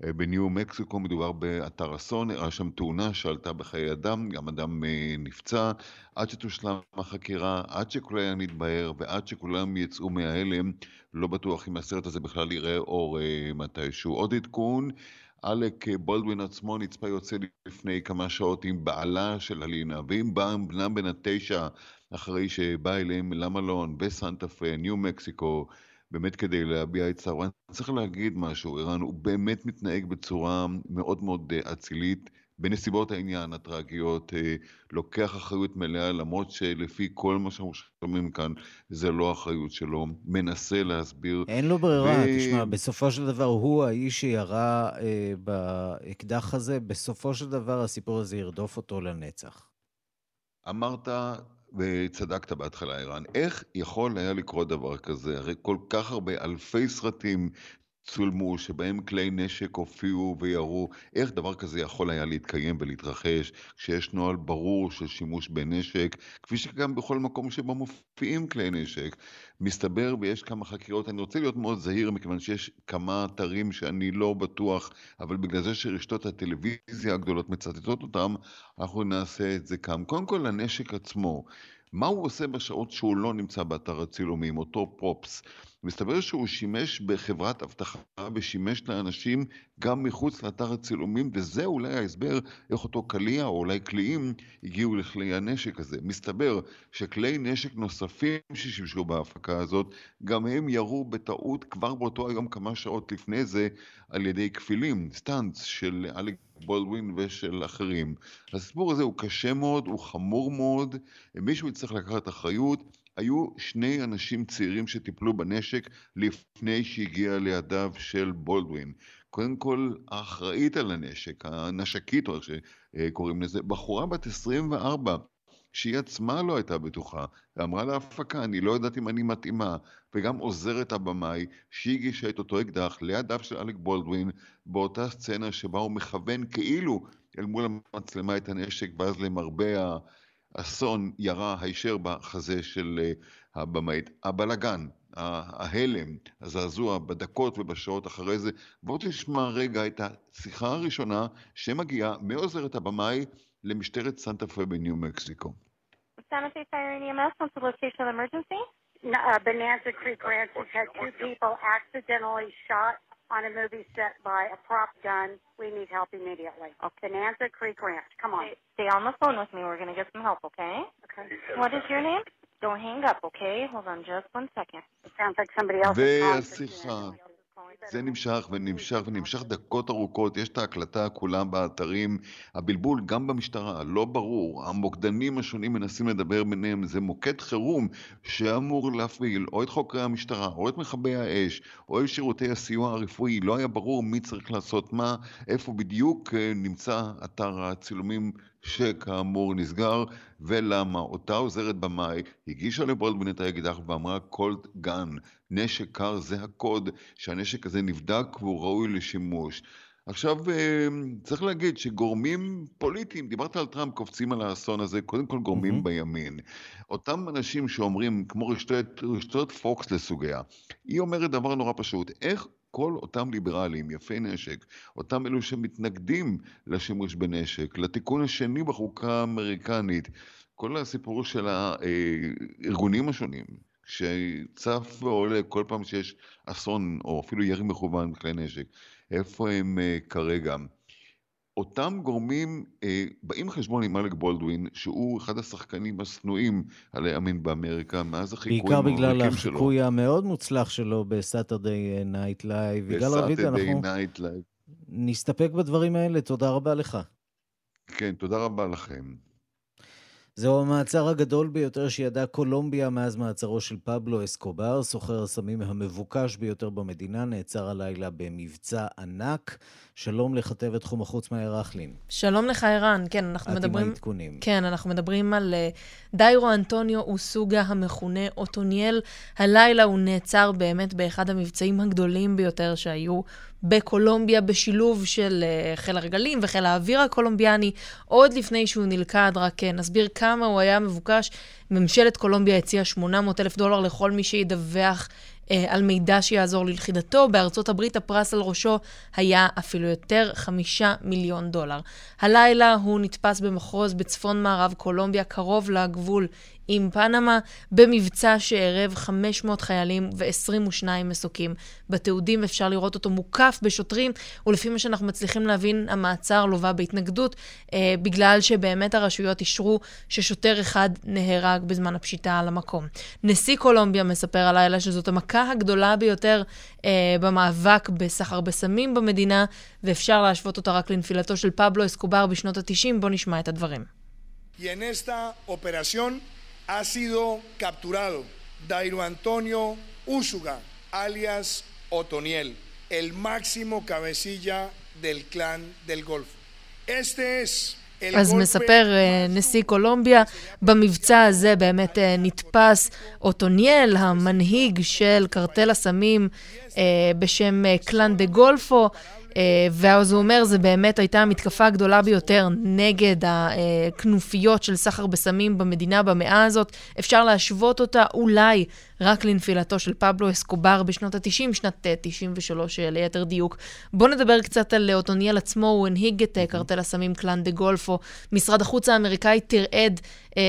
בניו מקסיקו, מדובר באתר אסון, היה שם תאונה שעלתה בחיי אדם, גם אדם נפצע, עד שתושלם החקירה, עד שכולם יתבהר ועד שכולם יצאו מההלם, לא בטוח אם הסרט הזה בכלל יראה אור מתישהו. עוד עדכון, אלק בולדווין עצמו נצפה יוצא לפני כמה שעות עם בעלה של הלינה, ועם בנם בן התשע, אחרי שבא אליהם למלון בסנטה פה, ניו מקסיקו, באמת כדי להביע את צערו. אני צריך להגיד משהו, ערן, הוא באמת מתנהג בצורה מאוד מאוד אה, אצילית. בנסיבות העניין הטרגיות, אה, לוקח אחריות מלאה, למרות שלפי כל מה שאנחנו שומעים כאן, זה לא אחריות שלו, מנסה להסביר.
אין לו ברירה, ו... תשמע, בסופו של דבר הוא האיש שירה אה, באקדח הזה, בסופו של דבר הסיפור הזה ירדוף אותו לנצח.
אמרת וצדקת בהתחלה, ערן, איך יכול היה לקרות דבר כזה? הרי כל כך הרבה אלפי סרטים צולמו, שבהם כלי נשק הופיעו וירו, איך דבר כזה יכול היה להתקיים ולהתרחש כשיש נוהל ברור של שימוש בנשק, כפי שגם בכל מקום שבו מופיעים כלי נשק. מסתבר ויש כמה חקירות, אני רוצה להיות מאוד זהיר מכיוון שיש כמה אתרים שאני לא בטוח, אבל בגלל זה שרשתות הטלוויזיה הגדולות מצטטות אותם, אנחנו נעשה את זה כאן. קודם כל הנשק עצמו. מה הוא עושה בשעות שהוא לא נמצא באתר הצילומים, אותו פרופס? מסתבר שהוא שימש בחברת אבטחה ושימש לאנשים גם מחוץ לאתר הצילומים, וזה אולי ההסבר איך אותו קליע או אולי קליעים הגיעו לכלי הנשק הזה. מסתבר שכלי נשק נוספים ששימשו בהפקה הזאת, גם הם ירו בטעות כבר באותו היום כמה שעות לפני זה על ידי כפילים, סטאנץ של אלק בולדווין ושל אחרים. הסיפור הזה הוא קשה מאוד, הוא חמור מאוד, מישהו יצטרך לקחת אחריות. היו שני אנשים צעירים שטיפלו בנשק לפני שהגיע לידיו של בולדווין. קודם כל, האחראית על הנשק, הנשקית, או איך שקוראים לזה, בחורה בת 24, שהיא עצמה לא הייתה בטוחה, ואמרה להפקה, אני לא יודעת אם אני מתאימה, וגם עוזרת הבמאי, שהיא הגישה את אותו אקדח לידיו של אלק בולדווין, באותה סצנה שבה הוא מכוון כאילו אל מול המצלמה את הנשק, ואז למרבה אסון ירה הישר בחזה של אה, הבמאית. הבלגן, ההלם, הזעזוע בדקות ובשעות אחרי זה. בואו תשמע רגע את השיחה הראשונה שמגיעה מעוזרת הבמאי למשטרת סנטה פה בניו מקסיקו. Santa Fe Fire and EMS, what's the location of emergency?
Uh, Bonanza Creek Ranch has had two people accidentally shot on a movie set by a prop gun. We need help immediately. Okay. Bonanza Creek Ranch. Come on.
Stay on the phone with me. We're going to get some help, okay? Okay. What is your name? Don't hang up, okay? Hold on just one second.
It sounds like somebody else
is calling. זה נמשך ונמשך ונמשך דקות ארוכות, יש את ההקלטה כולם באתרים, הבלבול גם במשטרה, לא ברור, המוקדנים השונים מנסים לדבר ביניהם, זה מוקד חירום שאמור להפעיל או את חוקרי המשטרה, או את מכבי האש, או את שירותי הסיוע הרפואי, לא היה ברור מי צריך לעשות מה, איפה בדיוק אה, נמצא אתר הצילומים שכאמור נסגר, ולמה אותה עוזרת במאי הגישה לבולדווין את האקדח ואמרה קולד גן, נשק קר זה הקוד, שהנשק הזה נבדק והוא ראוי לשימוש. עכשיו, אה, צריך להגיד שגורמים פוליטיים, דיברת על טראמפ, קופצים על האסון הזה, קודם כל גורמים mm-hmm. בימין. אותם אנשים שאומרים, כמו רשתות, רשתות פוקס לסוגיה, היא אומרת דבר נורא פשוט, איך כל אותם ליברלים, יפי נשק, אותם אלו שמתנגדים לשימוש בנשק, לתיקון השני בחוקה האמריקנית, כל הסיפור של הארגונים השונים, שצף ועולה כל פעם שיש אסון או אפילו ירי מכוון בכלי נשק, איפה הם uh, כרגע? אותם גורמים אה, באים חשבון עם אלק בולדווין, שהוא אחד השחקנים השנואים על הימין באמריקה, מאז החיקויים
בעיקר בגלל החיקוי המאוד מוצלח שלו ב Saturday Night
Live. ב Saturday Night Live.
נסתפק בדברים האלה, תודה רבה לך.
כן, תודה רבה לכם.
זהו המעצר הגדול ביותר שידעה קולומביה מאז מעצרו של פבלו אסקובר, סוחר הסמים המבוקש ביותר במדינה, נעצר הלילה במבצע ענק. שלום לכתבת תחום החוץ מאיה רכלין.
שלום לך, ערן. כן, אנחנו
את
מדברים...
עם העדכונים.
כן, אנחנו מדברים על uh, דיירו אנטוניו אוסוגה המכונה אוטוניאל. הלילה הוא נעצר באמת באחד המבצעים הגדולים ביותר שהיו בקולומביה, בשילוב של uh, חיל הרגלים וחיל האוויר הקולומביאני, עוד לפני שהוא נלכד, רק uh, נסביר כמה הוא היה מבוקש. ממשלת קולומביה הציעה 800 אלף דולר לכל מי שידווח אה, על מידע שיעזור ללכידתו. בארצות הברית הפרס על ראשו היה אפילו יותר, חמישה מיליון דולר. הלילה הוא נתפס במחוז בצפון מערב קולומביה, קרוב לגבול עם פנמה, במבצע שערב 500 חיילים ו-22 מסוקים. בתיעודים אפשר לראות אותו מוקף בשוטרים, ולפי מה שאנחנו מצליחים להבין, המעצר לווה בהתנגדות, אה, בגלל שבאמת הרשויות אישרו ששוטר אחד נהרג בזמן הפשיטה על המקום. נשיא קולומביה מספר הלילה שזאת המכה הגדולה ביותר אה, במאבק בסחר בסמים במדינה, ואפשר להשוות אותה רק לנפילתו של פבלו אסקובר בשנות ה-90. בואו נשמע את הדברים.
Y en esta operación ha sido capturado Dairo Antonio Úsuga, alias Otoniel, el máximo cabecilla del clan del Golfo. Este es
אז מספר uh, נשיא קולומביה, במבצע הזה באמת uh, נתפס אוטוניאל, המנהיג של קרטל הסמים אה, בשם קלאן דה גולפו, אה, ואז הוא אומר, זה באמת הייתה המתקפה הגדולה ביותר נגד הכנופיות של סחר בסמים במדינה במאה הזאת. אפשר להשוות אותה אולי רק לנפילתו של פבלו אסקובר בשנות ה-90, שנת 93 אה, ליתר דיוק. בואו נדבר קצת על אוטוניאל עצמו, הוא הנהיג את אה, קרטל הסמים קלאן דה גולפו. משרד החוץ האמריקאי תרעד,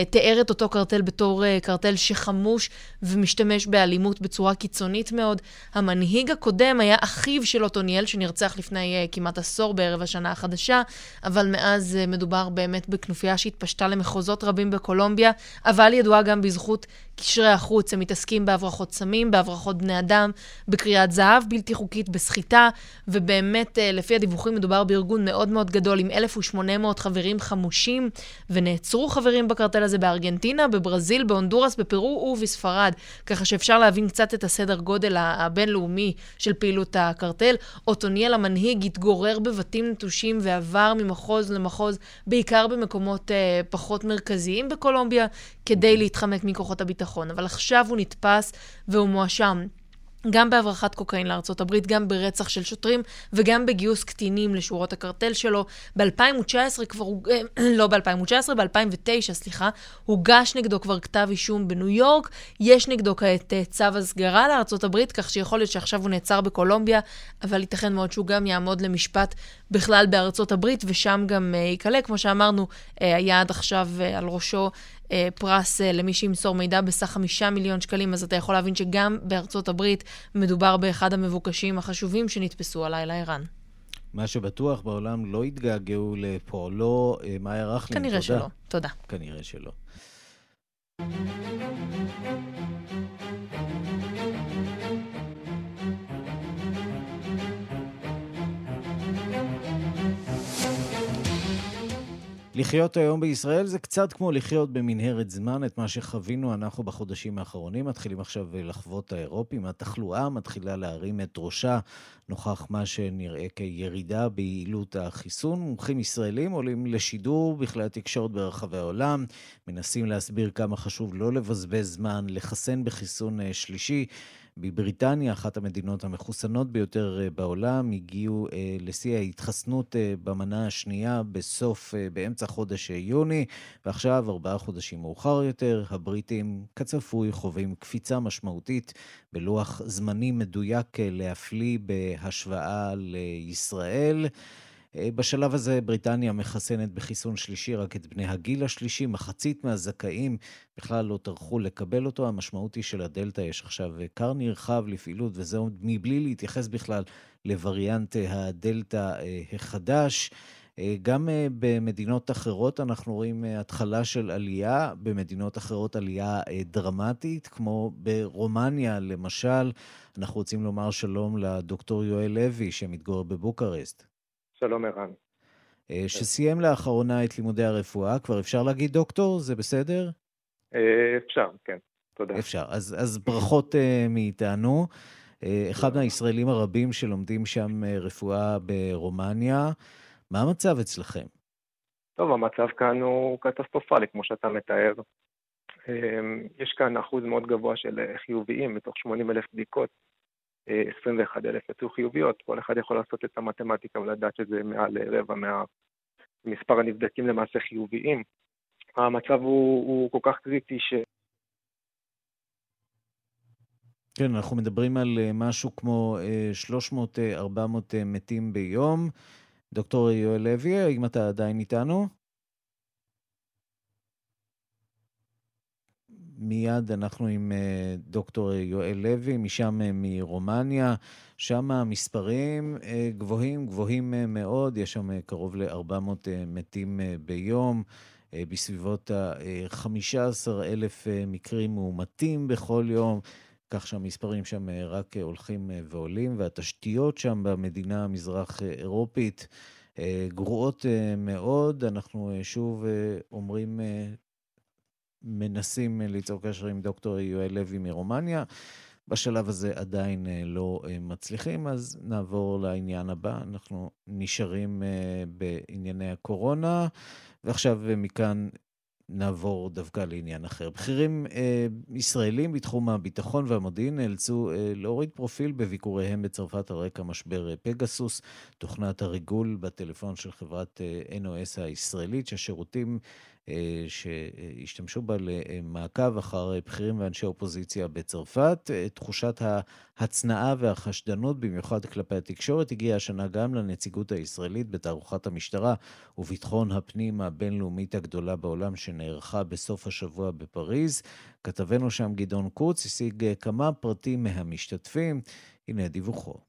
תיאר את אותו קרטל בתור קרטל שחמוש ומשתמש באלימות בצורה קיצונית מאוד. המנהיג הקודם היה אחיו של אוטוניאל, שנרצח לפני כמעט עשור בערב השנה החדשה, אבל מאז מדובר באמת בכנופיה שהתפשטה למחוזות רבים בקולומביה, אבל ידועה גם בזכות קשרי החוץ, הם מתעסקים בהברחות סמים, בהברחות בני אדם, בקריאת זהב בלתי חוקית, בסחיטה, ובאמת, אה, לפי הדיווחים, מדובר בארגון מאוד מאוד גדול, עם 1,800 חברים חמושים, ונעצרו חברים בקרטל הזה בארגנטינה, בברזיל, בהונדורס, בפרו ובספרד, ככה שאפשר להבין קצת את הסדר גודל הבינלאומי של פעילות הקרטל. אוטוניאל המנהיג התגורר בבתים נטושים ועבר ממחוז למחוז, בעיקר במקומות אה, פחות מרכזיים בקולומביה, כדי להתחמק מכוחות הביטחון. אבל עכשיו הוא נתפס והוא מואשם. גם בהברחת קוקאין לארצות הברית, גם ברצח של שוטרים וגם בגיוס קטינים לשורות הקרטל שלו. ב-2019 כבר, לא ב-2019, ב-2009, סליחה, הוגש נגדו כבר כתב אישום בניו יורק. יש נגדו כעת אה, צו הסגרה לארצות הברית, כך שיכול להיות שעכשיו הוא נעצר בקולומביה, אבל ייתכן מאוד שהוא גם יעמוד למשפט בכלל בארצות הברית, ושם גם uh, ייקלע. כמו שאמרנו, uh, היה עד עכשיו uh, על ראשו אה, פרס אה, למי שימסור מידע בסך חמישה מיליון שקלים, אז אתה יכול להבין שגם בארצות הברית מדובר באחד המבוקשים החשובים שנתפסו הלילה ערן.
מה שבטוח בעולם לא יתגעגעו לפועלו אה, מאיה רכלין.
כנראה
תודה.
שלא. תודה.
כנראה שלא. לחיות היום בישראל זה קצת כמו לחיות במנהרת זמן, את מה שחווינו אנחנו בחודשים האחרונים. מתחילים עכשיו לחוות האירופים, התחלואה מתחילה להרים את ראשה נוכח מה שנראה כירידה ביעילות החיסון. מומחים ישראלים עולים לשידור בכלי התקשורת ברחבי העולם, מנסים להסביר כמה חשוב לא לבזבז זמן, לחסן בחיסון אה, שלישי. בבריטניה, אחת המדינות המחוסנות ביותר אה, בעולם, הגיעו אה, לשיא ההתחסנות אה, במנה השנייה בסוף, באמצע חודש יוני, ועכשיו, ארבעה חודשים מאוחר יותר, הבריטים, כצפוי, חווים קפיצה משמעותית בלוח זמנים מדויק להפליא בהשוואה לישראל. אה, בשלב הזה בריטניה מחסנת בחיסון שלישי רק את בני הגיל השלישי, מחצית מהזכאים בכלל לא טרחו לקבל אותו. המשמעות היא שלדלתא יש עכשיו כר נרחב לפעילות, וזה מבלי להתייחס בכלל לווריאנט הדלתא אה, החדש. אה, גם במדינות אחרות אנחנו רואים התחלה של עלייה, במדינות אחרות עלייה דרמטית, כמו ברומניה למשל. אנחנו רוצים לומר שלום לדוקטור יואל לוי, שמתגורר בבוקרשט.
שלום ערן.
אה, שסיים לאחרונה את לימודי הרפואה. כבר אפשר להגיד דוקטור? זה בסדר?
אפשר, כן. תודה.
אפשר. אז, אז ברכות uh, מאיתנו. Uh, אחד מהישראלים הרבים שלומדים שם uh, רפואה ברומניה. מה המצב אצלכם?
טוב, המצב כאן הוא קטסטרופלי, כמו שאתה מתאר. יש כאן אחוז מאוד גבוה של חיוביים, מתוך 80 אלף בדיקות, 21 אלף יצאו חיוביות. כל אחד יכול לעשות את המתמטיקה ולדעת שזה מעל רבע מהמספר הנבדקים למעשה חיוביים. המצב הוא, הוא כל כך קריטי ש...
כן, אנחנו מדברים על אה, משהו כמו 300-400 אה, אה, מתים ביום. דוקטור יואל לוי, האם אתה עדיין איתנו? מיד אנחנו עם דוקטור יואל לוי, משם מרומניה. שם המספרים גבוהים, גבוהים מאוד, יש שם קרוב ל-400 מתים ביום. בסביבות ה-15,000 מקרים מאומתים בכל יום. כך שהמספרים שם אה, רק אה, הולכים אה, ועולים, והתשתיות שם במדינה המזרח אירופית גרועות מאוד. אנחנו שוב אומרים, מנסים ליצור קשר עם דוקטור יואל לוי מרומניה. בשלב הזה עדיין לא מצליחים, אז נעבור לעניין הבא. אנחנו נשארים בענייני הקורונה, ועכשיו מכאן נעבור דווקא לעניין אחר. בכירים אה, ישראלים בתחום הביטחון והמודיעין נאלצו אה, להוריד פרופיל בביקוריהם בצרפת על רקע משבר אה, פגסוס, תוכנת הריגול בטלפון של חברת אה, NOS הישראלית, שהשירותים אה, שהשתמשו בה למעקב אחר בכירים ואנשי אופוזיציה בצרפת. אה, תחושת ההצנעה והחשדנות, במיוחד כלפי התקשורת, הגיעה השנה גם לנציגות הישראלית בתערוכת המשטרה וביטחון הפנים הבינלאומית הגדולה בעולם שנערכה בסוף השבוע בפריז. כתבנו שם גדעון קוץ השיג כמה פרטים מהמשתתפים. הנה דיווחו.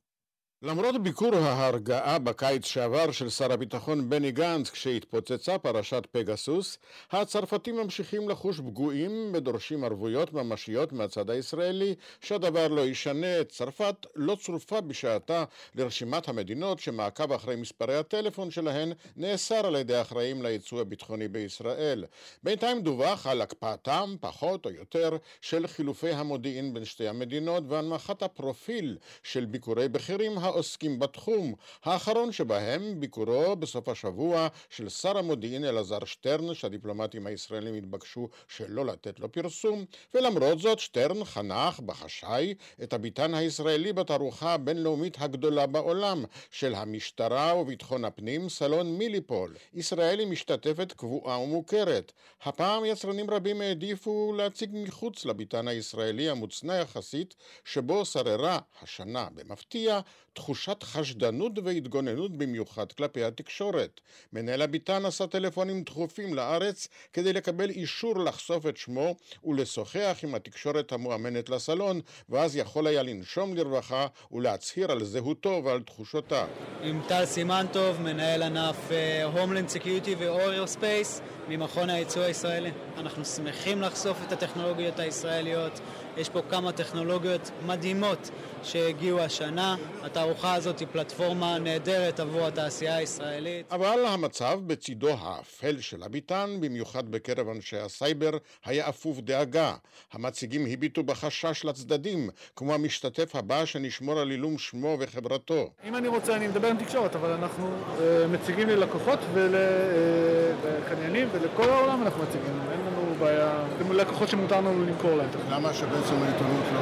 למרות ביקור ההרגעה בקיץ שעבר של שר הביטחון בני גנץ כשהתפוצצה פרשת פגסוס, הצרפתים ממשיכים לחוש פגועים ודורשים ערבויות ממשיות מהצד הישראלי שהדבר לא ישנה. צרפת לא צורפה בשעתה לרשימת המדינות שמעקב אחרי מספרי הטלפון שלהן נאסר על ידי אחראים לייצוא הביטחוני בישראל. בינתיים דווח על הקפאתם, פחות או יותר, של חילופי המודיעין בין שתי המדינות והנמכת הפרופיל של ביקורי בכירים העוסקים בתחום, האחרון שבהם ביקורו בסוף השבוע של שר המודיעין אלעזר שטרן, שהדיפלומטים הישראלים התבקשו שלא לתת לו פרסום, ולמרות זאת שטרן חנך בחשאי את הביטן הישראלי בתערוכה הבינלאומית הגדולה בעולם של המשטרה וביטחון הפנים, סלון מיליפול. ישראל היא משתתפת קבועה ומוכרת. הפעם יצרנים רבים העדיפו להציג מחוץ לביטן הישראלי המוצנע יחסית, שבו שררה השנה במפתיע תחושת חשדנות והתגוננות במיוחד כלפי התקשורת. מנהל הביתן עשה טלפונים דחופים לארץ כדי לקבל אישור לחשוף את שמו ולשוחח עם התקשורת המוזמנת לסלון, ואז יכול היה לנשום לרווחה ולהצהיר על זהותו ועל תחושותיו.
עם טל סימנטוב, מנהל ענף homeland security ו aerospace ממכון הייצוא הישראלי. אנחנו שמחים לחשוף את הטכנולוגיות הישראליות. יש פה כמה טכנולוגיות מדהימות שהגיעו השנה. התערוכה הזאת היא פלטפורמה נהדרת עבור התעשייה הישראלית.
אבל המצב בצידו האפל של הביתן, במיוחד בקרב אנשי הסייבר, היה אפוף דאגה. המציגים הביטו בחשש לצדדים, כמו המשתתף הבא שנשמור על עילום שמו וחברתו.
אם אני רוצה, אני מדבר עם תקשורת, אבל אנחנו uh, מציגים ללקוחות ולקניינים uh, ולכל העולם אנחנו מציגים. בעיה, לקוחות שמותר לנו למכור להם.
למה שבעצם העיתונות לא...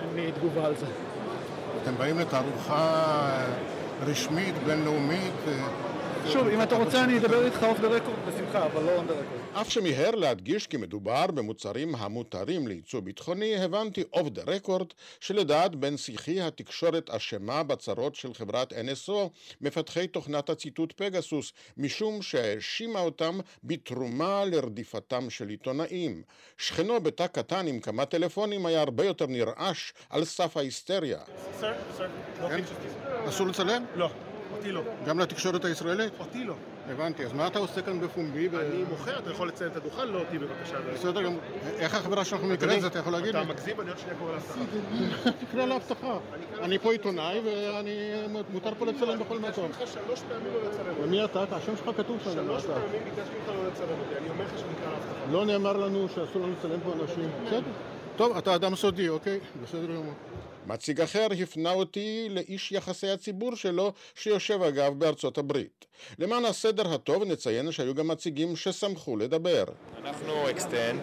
אין לי תגובה על זה.
אתם באים לתערוכה רשמית, בינלאומית.
שוב, אם אתה רוצה אני אדבר איתך off the record בשמחה, אבל לא on the record.
אף שמיהר להדגיש כי מדובר במוצרים המותרים לייצוא ביטחוני, הבנתי off the record שלדעת בן שיחי התקשורת אשמה בצרות של חברת NSO, מפתחי תוכנת הציתות פגסוס, משום שהאשימה אותם בתרומה לרדיפתם של עיתונאים. שכנו בתא קטן עם כמה טלפונים היה הרבה יותר נרעש על סף ההיסטריה.
סר, סר, לא
אסור לצלם?
לא. אותי לא.
גם לתקשורת הישראלית?
אותי לא.
הבנתי, אז מה אתה עושה כאן בפומבי?
אני מוכר, אתה יכול לציין את הדוכן, לא אותי בבקשה.
בסדר גמור. איך החברה שלנו נקראת? אתה יכול להגיד
לי?
אתה
מגזים, אני עוד שנייה קורא לאבטחה.
תקרא לאבטחה. אני פה עיתונאי ואני מותר פה לצלם בכל מקום.
ביקשתי ממך שלוש פעמים לא לצלם אותי.
ומי אתה? השם שלך כתוב שם.
שלוש פעמים ביקשתי ממך לא לצלם אותי. אני אומר לך שנקרא לאבטחה.
לא נאמר לנו שאסור לנו לצלם פה אנשים. בסדר. טוב, אתה אדם סודי, אוקיי? בסדר גמור. מציג אחר הפנה אותי לאיש יחסי הציבור שלו, שיושב אגב בארצות הברית. למען הסדר הטוב נציין שהיו גם מציגים ששמחו לדבר.
אנחנו Xtend,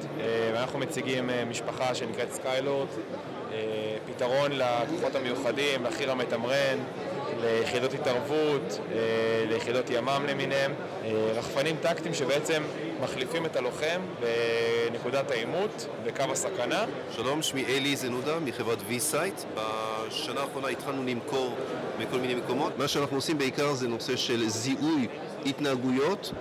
ואנחנו מציגים משפחה שנקראת סקיילורד, פתרון לכוחות המיוחדים, לחי"ר המתמרן, ליחידות התערבות, ליחידות ימ"מ למיניהם, רחפנים טקטיים שבעצם מחליפים את הלוחם בנקודת העימות, בקו הסכנה.
שלום, שמי אלי זנודה מחברת V-Site. בשנה האחרונה התחלנו למכור בכל מיני מקומות. מה שאנחנו עושים בעיקר זה נושא של זיהוי התנהגויות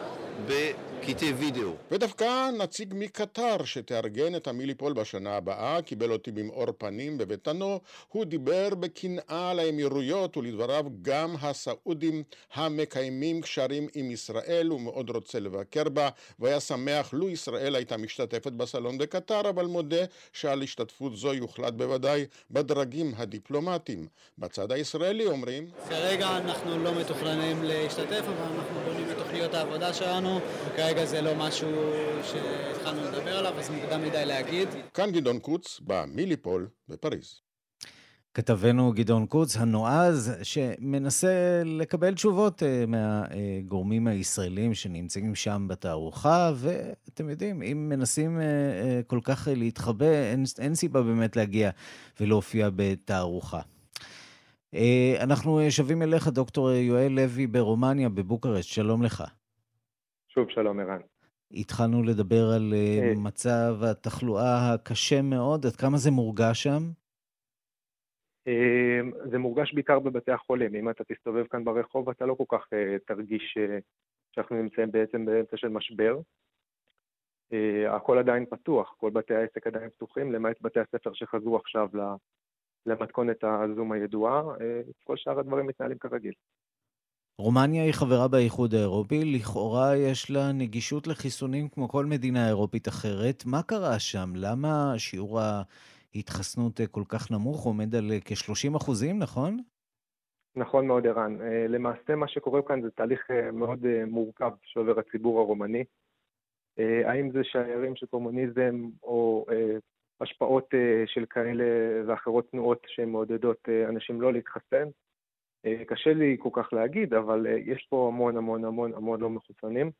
בקטעי וידאו.
ודווקא נציג מקטר שתארגן את המיליפול בשנה הבאה, קיבל אותי במאור פנים בביתנו, הוא דיבר בקנאה על האמירויות ולדבריו גם הסעודים המקיימים קשרים עם ישראל ומאוד רוצה לבקר בה והיה שמח לו ישראל הייתה משתתפת בסלון בקטר אבל מודה שעל השתתפות זו יוחלט בוודאי בדרגים הדיפלומטיים. בצד הישראלי אומרים
כרגע אנחנו לא מתוכננים להשתתף אבל אנחנו בונים את תוכניות העבודה שלנו וכרגע זה לא משהו שהתחלנו לדבר עליו אז מוקדם מדי להגיד.
כאן גדעון קוץ במיליפול בפריז.
כתבנו גדעון קוץ הנועז, שמנסה לקבל תשובות מהגורמים הישראלים שנמצאים שם בתערוכה, ואתם יודעים, אם מנסים כל כך להתחבא, אין, אין סיבה באמת להגיע ולהופיע בתערוכה. אנחנו שבים אליך, דוקטור יואל לוי ברומניה, בבוקרשט, שלום לך.
שוב שלום, ערן.
התחלנו לדבר על מצב התחלואה הקשה מאוד, עד כמה זה מורגש שם?
זה מורגש בעיקר בבתי החולים. אם אתה תסתובב כאן ברחוב, אתה לא כל כך תרגיש שאנחנו נמצאים בעצם באמצע של משבר. הכל עדיין פתוח, כל בתי העסק עדיין פתוחים, למעט בתי הספר שחזרו עכשיו למתכונת הזום הידועה, כל שאר הדברים מתנהלים כרגיל.
רומניה היא חברה באיחוד האירופי, לכאורה יש לה נגישות לחיסונים כמו כל מדינה אירופית אחרת. מה קרה שם? למה שיעור ההתחסנות כל כך נמוך, עומד על כ-30 אחוזים, נכון?
נכון מאוד, ערן. למעשה מה שקורה כאן זה תהליך מאוד מורכב שעובר הציבור הרומני. האם זה שיירים של קומוניזם או השפעות של כאלה ואחרות תנועות שמעודדות אנשים לא להתחסן? קשה לי כל כך להגיד, אבל יש פה המון המון המון המון לא מחוסנים,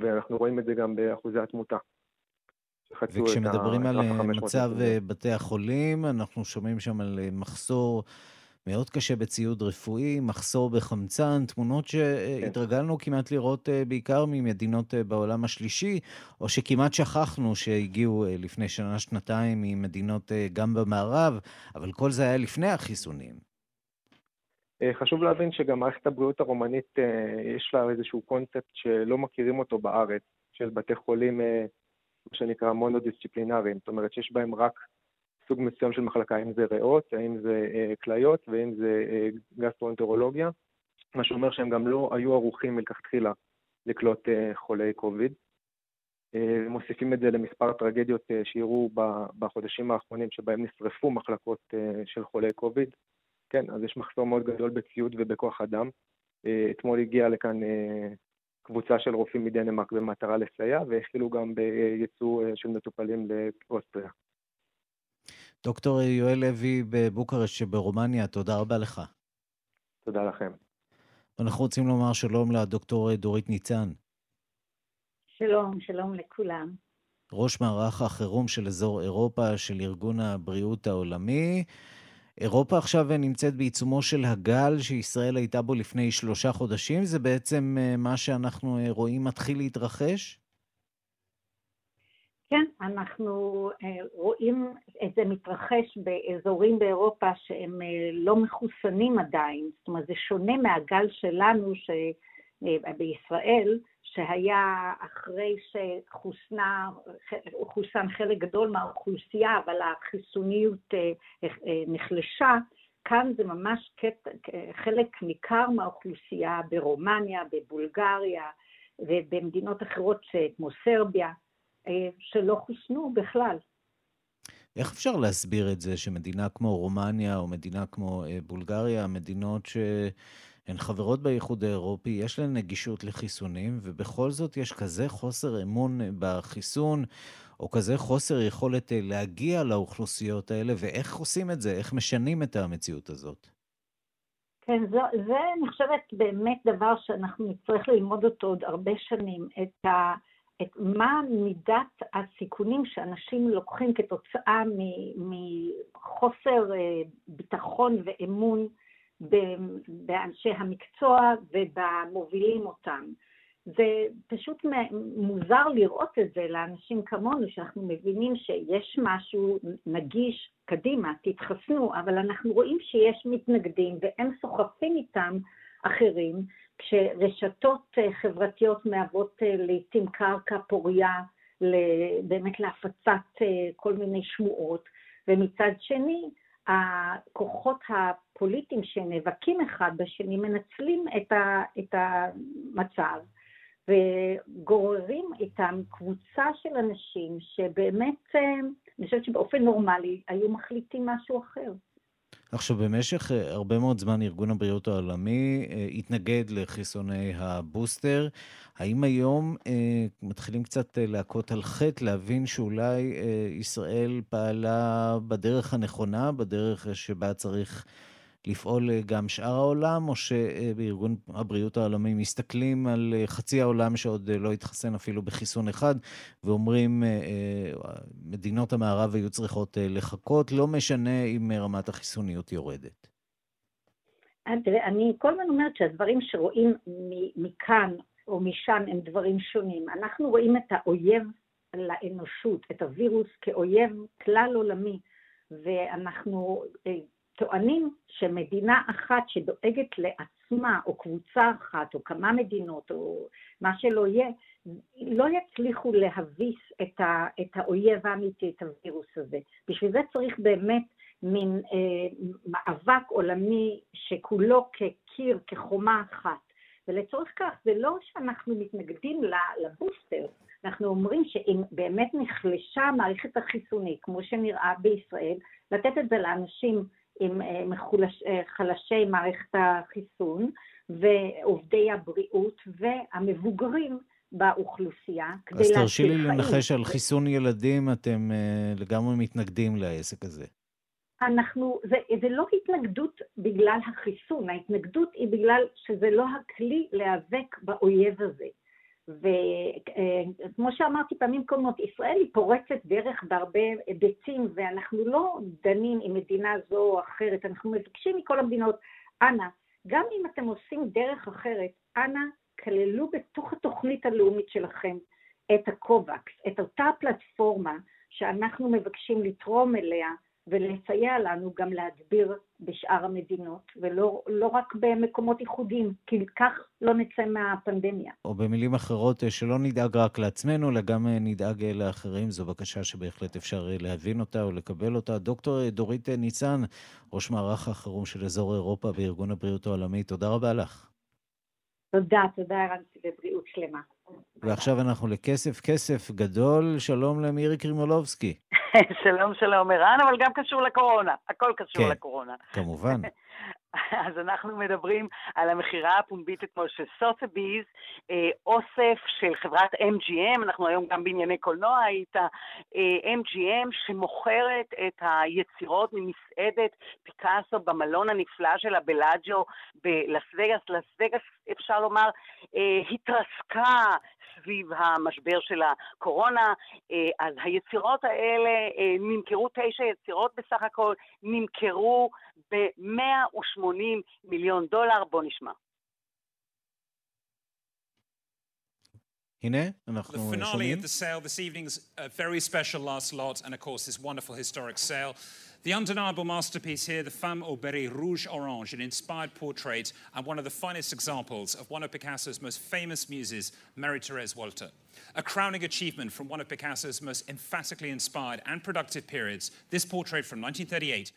ואנחנו רואים את זה גם באחוזי התמותה.
וכשמדברים על מצב בתי החולים, אנחנו שומעים שם על מחסור מאוד קשה בציוד רפואי, מחסור בחמצן, תמונות שהתרגלנו כמעט לראות בעיקר ממדינות בעולם השלישי, או שכמעט שכחנו שהגיעו לפני שנה-שנתיים ממדינות גם במערב, אבל כל זה היה לפני החיסונים.
חשוב להבין שגם מערכת הבריאות הרומנית, יש לה איזשהו קונספט שלא מכירים אותו בארץ, של בתי חולים, מה שנקרא מונודיסציפלינריים, זאת אומרת שיש בהם רק סוג מסוים של מחלקה, אם זה ריאות, האם זה כליות ואם זה גסטרואנטרולוגיה, מה שאומר שהם גם לא היו ערוכים מלכתחילה לקלוט חולי קוביד. מוסיפים את זה למספר טרגדיות שאירעו בחודשים האחרונים שבהם נשרפו מחלקות של חולי קוביד. כן, אז יש מחסור מאוד גדול בציוד ובכוח אדם. אתמול הגיעה לכאן קבוצה של רופאים מדנמרק במטרה לסייע, והחלו גם בייצוא של מטופלים לאוסטריה.
דוקטור יואל לוי בבוקרשט שברומניה, תודה רבה לך.
תודה לכם.
אנחנו רוצים לומר שלום לדוקטור דורית ניצן.
שלום, שלום לכולם.
ראש מערך החירום של אזור אירופה של ארגון הבריאות העולמי. אירופה עכשיו נמצאת בעיצומו של הגל שישראל הייתה בו לפני שלושה חודשים, זה בעצם מה שאנחנו רואים מתחיל להתרחש?
כן, אנחנו רואים את זה מתרחש באזורים באירופה שהם לא מחוסנים עדיין, זאת אומרת זה שונה מהגל שלנו בישראל, שהיה אחרי שחוסן חלק גדול מהאוכלוסייה, אבל החיסוניות נחלשה, כאן זה ממש חלק ניכר מהאוכלוסייה ברומניה, בבולגריה ובמדינות אחרות כמו סרביה, אה, שלא חוסנו בכלל.
איך אפשר להסביר את זה שמדינה כמו רומניה או מדינה כמו אה, בולגריה, מדינות שהן חברות באיחוד האירופי, יש להן נגישות לחיסונים, ובכל זאת יש כזה חוסר אמון בחיסון, או כזה חוסר יכולת אה, להגיע לאוכלוסיות האלה, ואיך עושים את זה? איך משנים את המציאות הזאת?
כן, זה, זה אני חושבת באמת דבר שאנחנו נצטרך ללמוד אותו עוד הרבה שנים, את ה... את מה מידת הסיכונים שאנשים לוקחים כתוצאה מחוסר אה, ביטחון ואמון באנשי המקצוע ובמובילים אותם. זה פשוט מוזר לראות את זה לאנשים כמונו, שאנחנו מבינים שיש משהו נגיש, קדימה, תתחסנו, אבל אנחנו רואים שיש מתנגדים והם סוחפים איתם אחרים, כשרשתות אה, חברתיות מהוות אה, לעיתים קרקע פוריה באמת להפצת אה, כל מיני שמועות, ומצד שני, הכוחות הפוליטיים שנאבקים אחד בשני מנצלים את, ה, את המצב וגוררים איתם קבוצה של אנשים שבאמת, אני חושבת שבאופן נורמלי היו מחליטים משהו אחר.
עכשיו, במשך אה, הרבה מאוד זמן ארגון הבריאות העולמי אה, התנגד לחיסוני הבוסטר. האם היום אה, מתחילים קצת להכות על חטא, להבין שאולי ישראל פעלה בדרך הנכונה, בדרך שבה צריך לפעול אה, גם שאר העולם, או שבארגון הבריאות העולמי מסתכלים על אה, חצי העולם שעוד אה, לא התחסן אפילו בחיסון אחד, ואומרים, מדינות המערב היו צריכות לחכות, לא משנה אם רמת החיסוניות יורדת.
תראה, אני כל הזמן אומרת שהדברים שרואים מכאן או משם הם דברים שונים. אנחנו רואים את האויב לאנושות, את הווירוס כאויב כלל עולמי, ואנחנו טוענים שמדינה אחת שדואגת לעצמה, או קבוצה אחת, או כמה מדינות, או מה שלא יהיה, לא יצליחו להביס את, ה, את האויב האמיתי, את הווירוס הזה. בשביל זה צריך באמת מין אה, מאבק עולמי שכולו כקיר, כחומה אחת. ולצורך כך, זה לא שאנחנו מתנגדים לבוסטר, אנחנו אומרים שאם באמת נחלשה המערכת החיסונית, כמו שנראה בישראל, לתת את זה לאנשים עם אה, מחולש, אה, חלשי מערכת החיסון ועובדי הבריאות והמבוגרים באוכלוסייה כדי
להציל חיים. אז תרשי לי לנחש על חיסון ילדים, אתם uh, לגמרי מתנגדים לעסק הזה.
אנחנו, זה, זה לא התנגדות בגלל החיסון, ההתנגדות היא בגלל שזה לא הכלי להיאבק באויב הזה. וכמו שאמרתי פעמים קודמות, ישראל היא פורצת דרך בהרבה היבטים, ואנחנו לא דנים עם מדינה זו או אחרת, אנחנו מבקשים מכל המדינות, אנא, גם אם אתם עושים דרך אחרת, אנא, כללו בתוך התוכנית הלאומית שלכם את ה COVAX, את אותה פלטפורמה שאנחנו מבקשים לתרום אליה ולסייע לנו גם להדביר בשאר המדינות, ולא לא רק במקומות ייחודיים, כי כך לא נצא מהפנדמיה.
או במילים אחרות, שלא נדאג רק לעצמנו, אלא גם נדאג לאחרים. זו בקשה שבהחלט אפשר להבין אותה או לקבל אותה. דוקטור דורית ניצן, ראש מערך החירום של אזור אירופה בארגון הבריאות העולמי, תודה רבה לך.
תודה, תודה ערן, ובריאות שלמה.
ועכשיו אנחנו לכסף, כסף גדול. שלום למירי קרימולובסקי.
שלום, שלום, ערן, אבל גם קשור לקורונה. הכל קשור
כן,
לקורונה.
כמובן.
אז אנחנו מדברים על המכירה הפומבית אתמול של סוטביז, אה, אוסף של חברת MGM, אנחנו היום גם בענייני קולנוע היית, אה, MGM שמוכרת את היצירות ממסעדת פיקאסו במלון הנפלא שלה בלאג'ו בלס וגאס. לס וגאס, אפשר לומר, אה, התרסקה סביב המשבר של הקורונה. אז היצירות האלה, נמכרו תשע יצירות בסך הכל, נמכרו ב-180 מיליון דולר. בוא נשמע.
הנה, אנחנו
שומעים. The finale of the sale this evening's a very special last lot, and of course this wonderful historic sale. The undeniable masterpiece here, the Femme au Béret Rouge Orange, an inspired portrait and one of the finest examples of one of Picasso's most famous muses, Marie-Thérèse Walter. A crowning achievement from one of Picasso's most emphatically inspired and productive periods, this portrait from 1938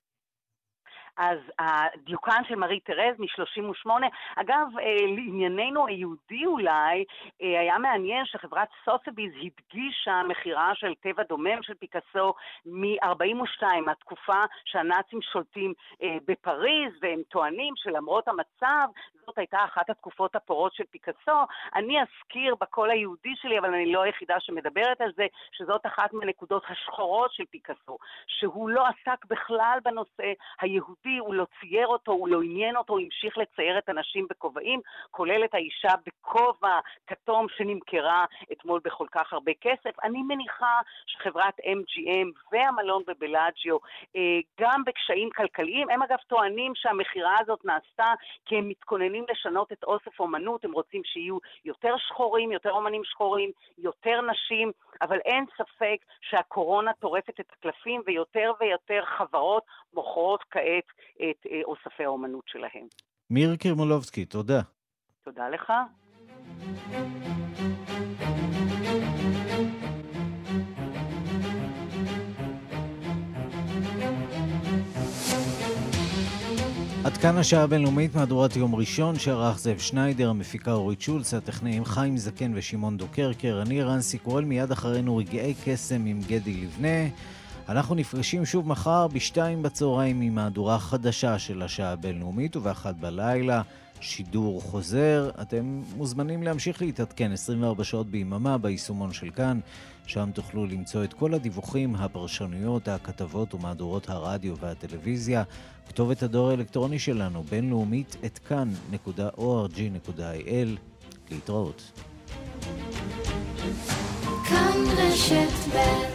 אז הדיוקן של מארי תרז מ-38, אגב, לענייננו היהודי אולי, היה מעניין שחברת סוסביז הדגישה מכירה של טבע דומם של פיקאסו מ-42, התקופה שהנאצים שולטים בפריז, והם טוענים שלמרות המצב, זאת הייתה אחת התקופות הפורות של פיקאסו. אני אזכיר בקול היהודי שלי, אבל אני לא היחידה שמדברת על זה, שזאת אחת מהנקודות השחורות של פיקאסו, שהוא לא עסק בכלל בנושא היהודי, הוא לא צייר אותו, הוא לא עניין אותו, הוא המשיך לצייר את הנשים בכובעים, כולל את האישה בכובע כתום שנמכרה אתמול בכל כך הרבה כסף. אני מניחה שחברת MGM והמלון בבלאג'יו, גם בקשיים כלכליים, הם אגב טוענים שהמכירה הזאת נעשתה כי הם מתכוננים לשנות את אוסף אומנות, הם רוצים שיהיו יותר שחורים, יותר אומנים שחורים, יותר נשים, אבל אין ספק שהקורונה טורפת את הקלפים ויותר ויותר חברות מוכרות כעת את אוספי האומנות שלהם.
מיר קרמולובסקי, תודה.
תודה לך.
עד כאן השעה הבינלאומית, מהדורת יום ראשון, שערך זאב שניידר, המפיקה אורית שולץ, הטכנאים חיים זקן ושמעון דוקרקר, אני רנסי קורל, מיד אחרינו רגעי קסם עם גדי לבנה. אנחנו נפגשים שוב מחר בשתיים בצהריים עם מהדורה חדשה של השעה הבינלאומית, ובאחת בלילה שידור חוזר. אתם מוזמנים להמשיך להתעדכן 24 שעות ביממה ביישומון של כאן, שם תוכלו למצוא את כל הדיווחים, הפרשנויות, הכתבות ומהדורות הרדיו והטלוויזיה. כתובת הדואר האלקטרוני שלנו, בינלאומית, את כאן.org.il. להתראות.
כאן רשת ב'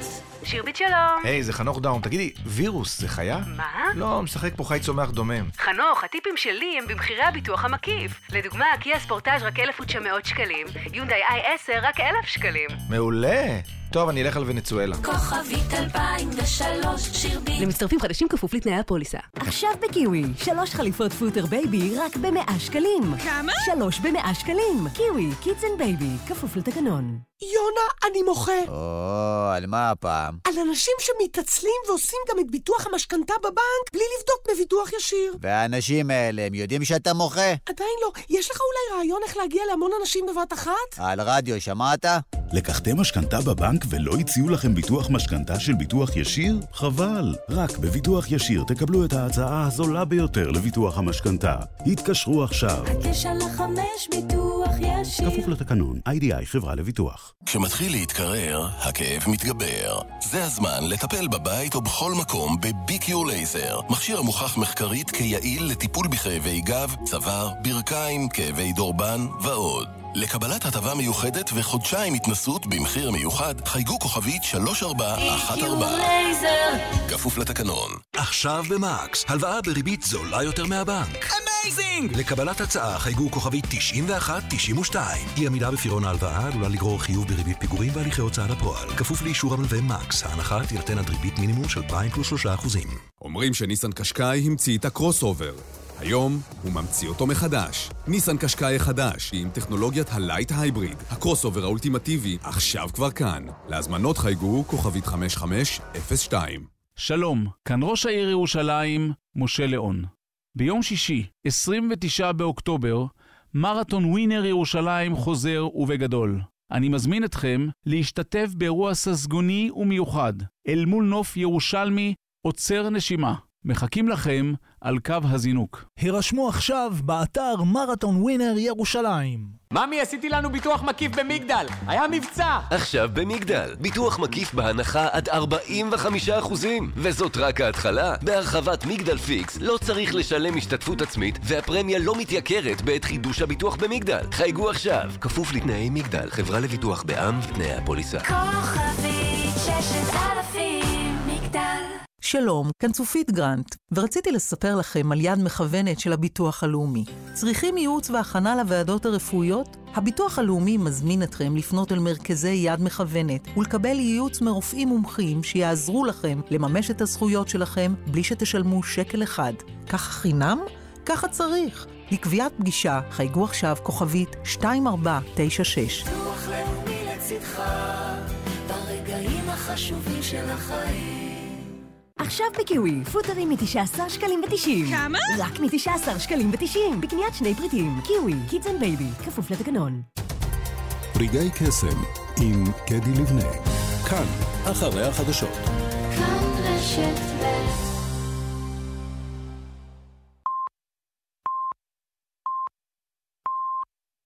שירבית שלום.
היי, hey, זה חנוך דאום. תגידי, וירוס זה חיה?
מה?
לא, משחק פה חי צומח דומם.
חנוך, הטיפים שלי הם במחירי הביטוח המקיף. לדוגמה, קיה ספורטאז' רק 1,900 שקלים, יונדאי i10 רק 1,000 שקלים.
מעולה. טוב, אני אלך על ונצואלה.
כוכבית 2003, שירבית.
למצטרפים חדשים כפוף לתנאי הפוליסה.
עכשיו בקיווי, שלוש חליפות פוטר בייבי רק במאה שקלים.
כמה?
שלוש במאה שקלים. קיווי, Kids and Baby, כפוף לתקנון.
יונה, אני מוחה.
או, על מה הפעם?
על אנשים שמתעצלים ועושים גם את ביטוח המשכנתה בבנק בלי לבדוק בביטוח ישיר.
והאנשים האלה, הם יודעים שאתה מוחה?
עדיין לא. יש לך אולי רעיון איך להגיע להמון אנשים בבת אחת?
על רדיו, שמעת?
לקחתם משכנתה בבנק ולא הציעו לכם ביטוח משכנתה של ביטוח ישיר? חבל. רק בביטוח ישיר תקבלו את ההצעה הזולה ביותר לביטוח המשכנתה. התקשרו עכשיו.
הקשר לחמש ביטוח ישיר.
כפוף לתקנון, איי-די-איי חברה לביטוח.
כשמתחיל להתקרר, הכאב מתגבר. זה הזמן לטפל בבית או בכל מקום בביקיור לייזר. מכשיר המוכח מחקרית כיעיל לטיפול בכאבי גב, צוואר, ברכיים, כאבי דורבן ועוד. לקבלת הטבה מיוחדת וחודשיים התנסות במחיר מיוחד, חייגו כוכבית 3414. כפוף לתקנון.
עכשיו במקס, הלוואה בריבית זולה יותר מהבנק.
Amazing!
לקבלת הצעה חייגו כוכבית 9192. אי עמידה בפירעון ההלוואה עלולה לגרור חיוב בריבית פיגורים והליכי הוצאה לפועל. כפוף לאישור המלווה מקס, ההנחה תינתן עד ריבית מינימום של פריים פלוס 3%.
אומרים שניסן קשקאי המציא את הקרוס אובר. היום הוא ממציא אותו מחדש. ניסן קשקאי חדש, עם טכנולוגיית ה light hybrid, הקרוס אובר האולטימטיבי, עכשיו כבר כאן. להזמנות חייגו כוכבית 5502.
שלום, כאן ראש העיר ירושלים, משה ליאון. ביום שישי, 29 באוקטובר, מרתון ווינר ירושלים חוזר ובגדול. אני מזמין אתכם להשתתף באירוע ססגוני ומיוחד, אל מול נוף ירושלמי עוצר נשימה. מחכים לכם על קו הזינוק.
הירשמו עכשיו באתר מרתון ווינר ירושלים.
ממי, עשיתי לנו ביטוח מקיף במגדל! היה מבצע!
עכשיו במגדל, ביטוח מקיף בהנחה עד 45%, וזאת רק ההתחלה. בהרחבת מגדל פיקס לא צריך לשלם השתתפות עצמית, והפרמיה לא מתייקרת בעת חידוש הביטוח במגדל. חייגו עכשיו, כפוף לתנאי מגדל, חברה לביטוח בע"מ ותנאי הפוליסה.
כוכבית 6000 גדל.
שלום, כאן צופית גרנט, ורציתי לספר לכם על יד מכוונת של הביטוח הלאומי. צריכים ייעוץ והכנה לוועדות הרפואיות? הביטוח הלאומי מזמין אתכם לפנות אל מרכזי יד מכוונת ולקבל ייעוץ מרופאים מומחים שיעזרו לכם לממש את הזכויות שלכם בלי שתשלמו שקל אחד. ככה חינם? ככה צריך. לקביעת פגישה חייגו עכשיו כוכבית 2496.
ביטוח לאומי לצדך, ברגעים החשובים של החיים.
עכשיו בקיווי, פוטרים מ-19 שקלים ו-90.
כמה?
רק מ-19 שקלים ו-90. בקניית שני פריטים. קיווי, Kids and Baby, כפוף לתקנון.
רגעי קסם עם קדי לבנה. כאן, אחרי החדשות.
כאן רשת ב'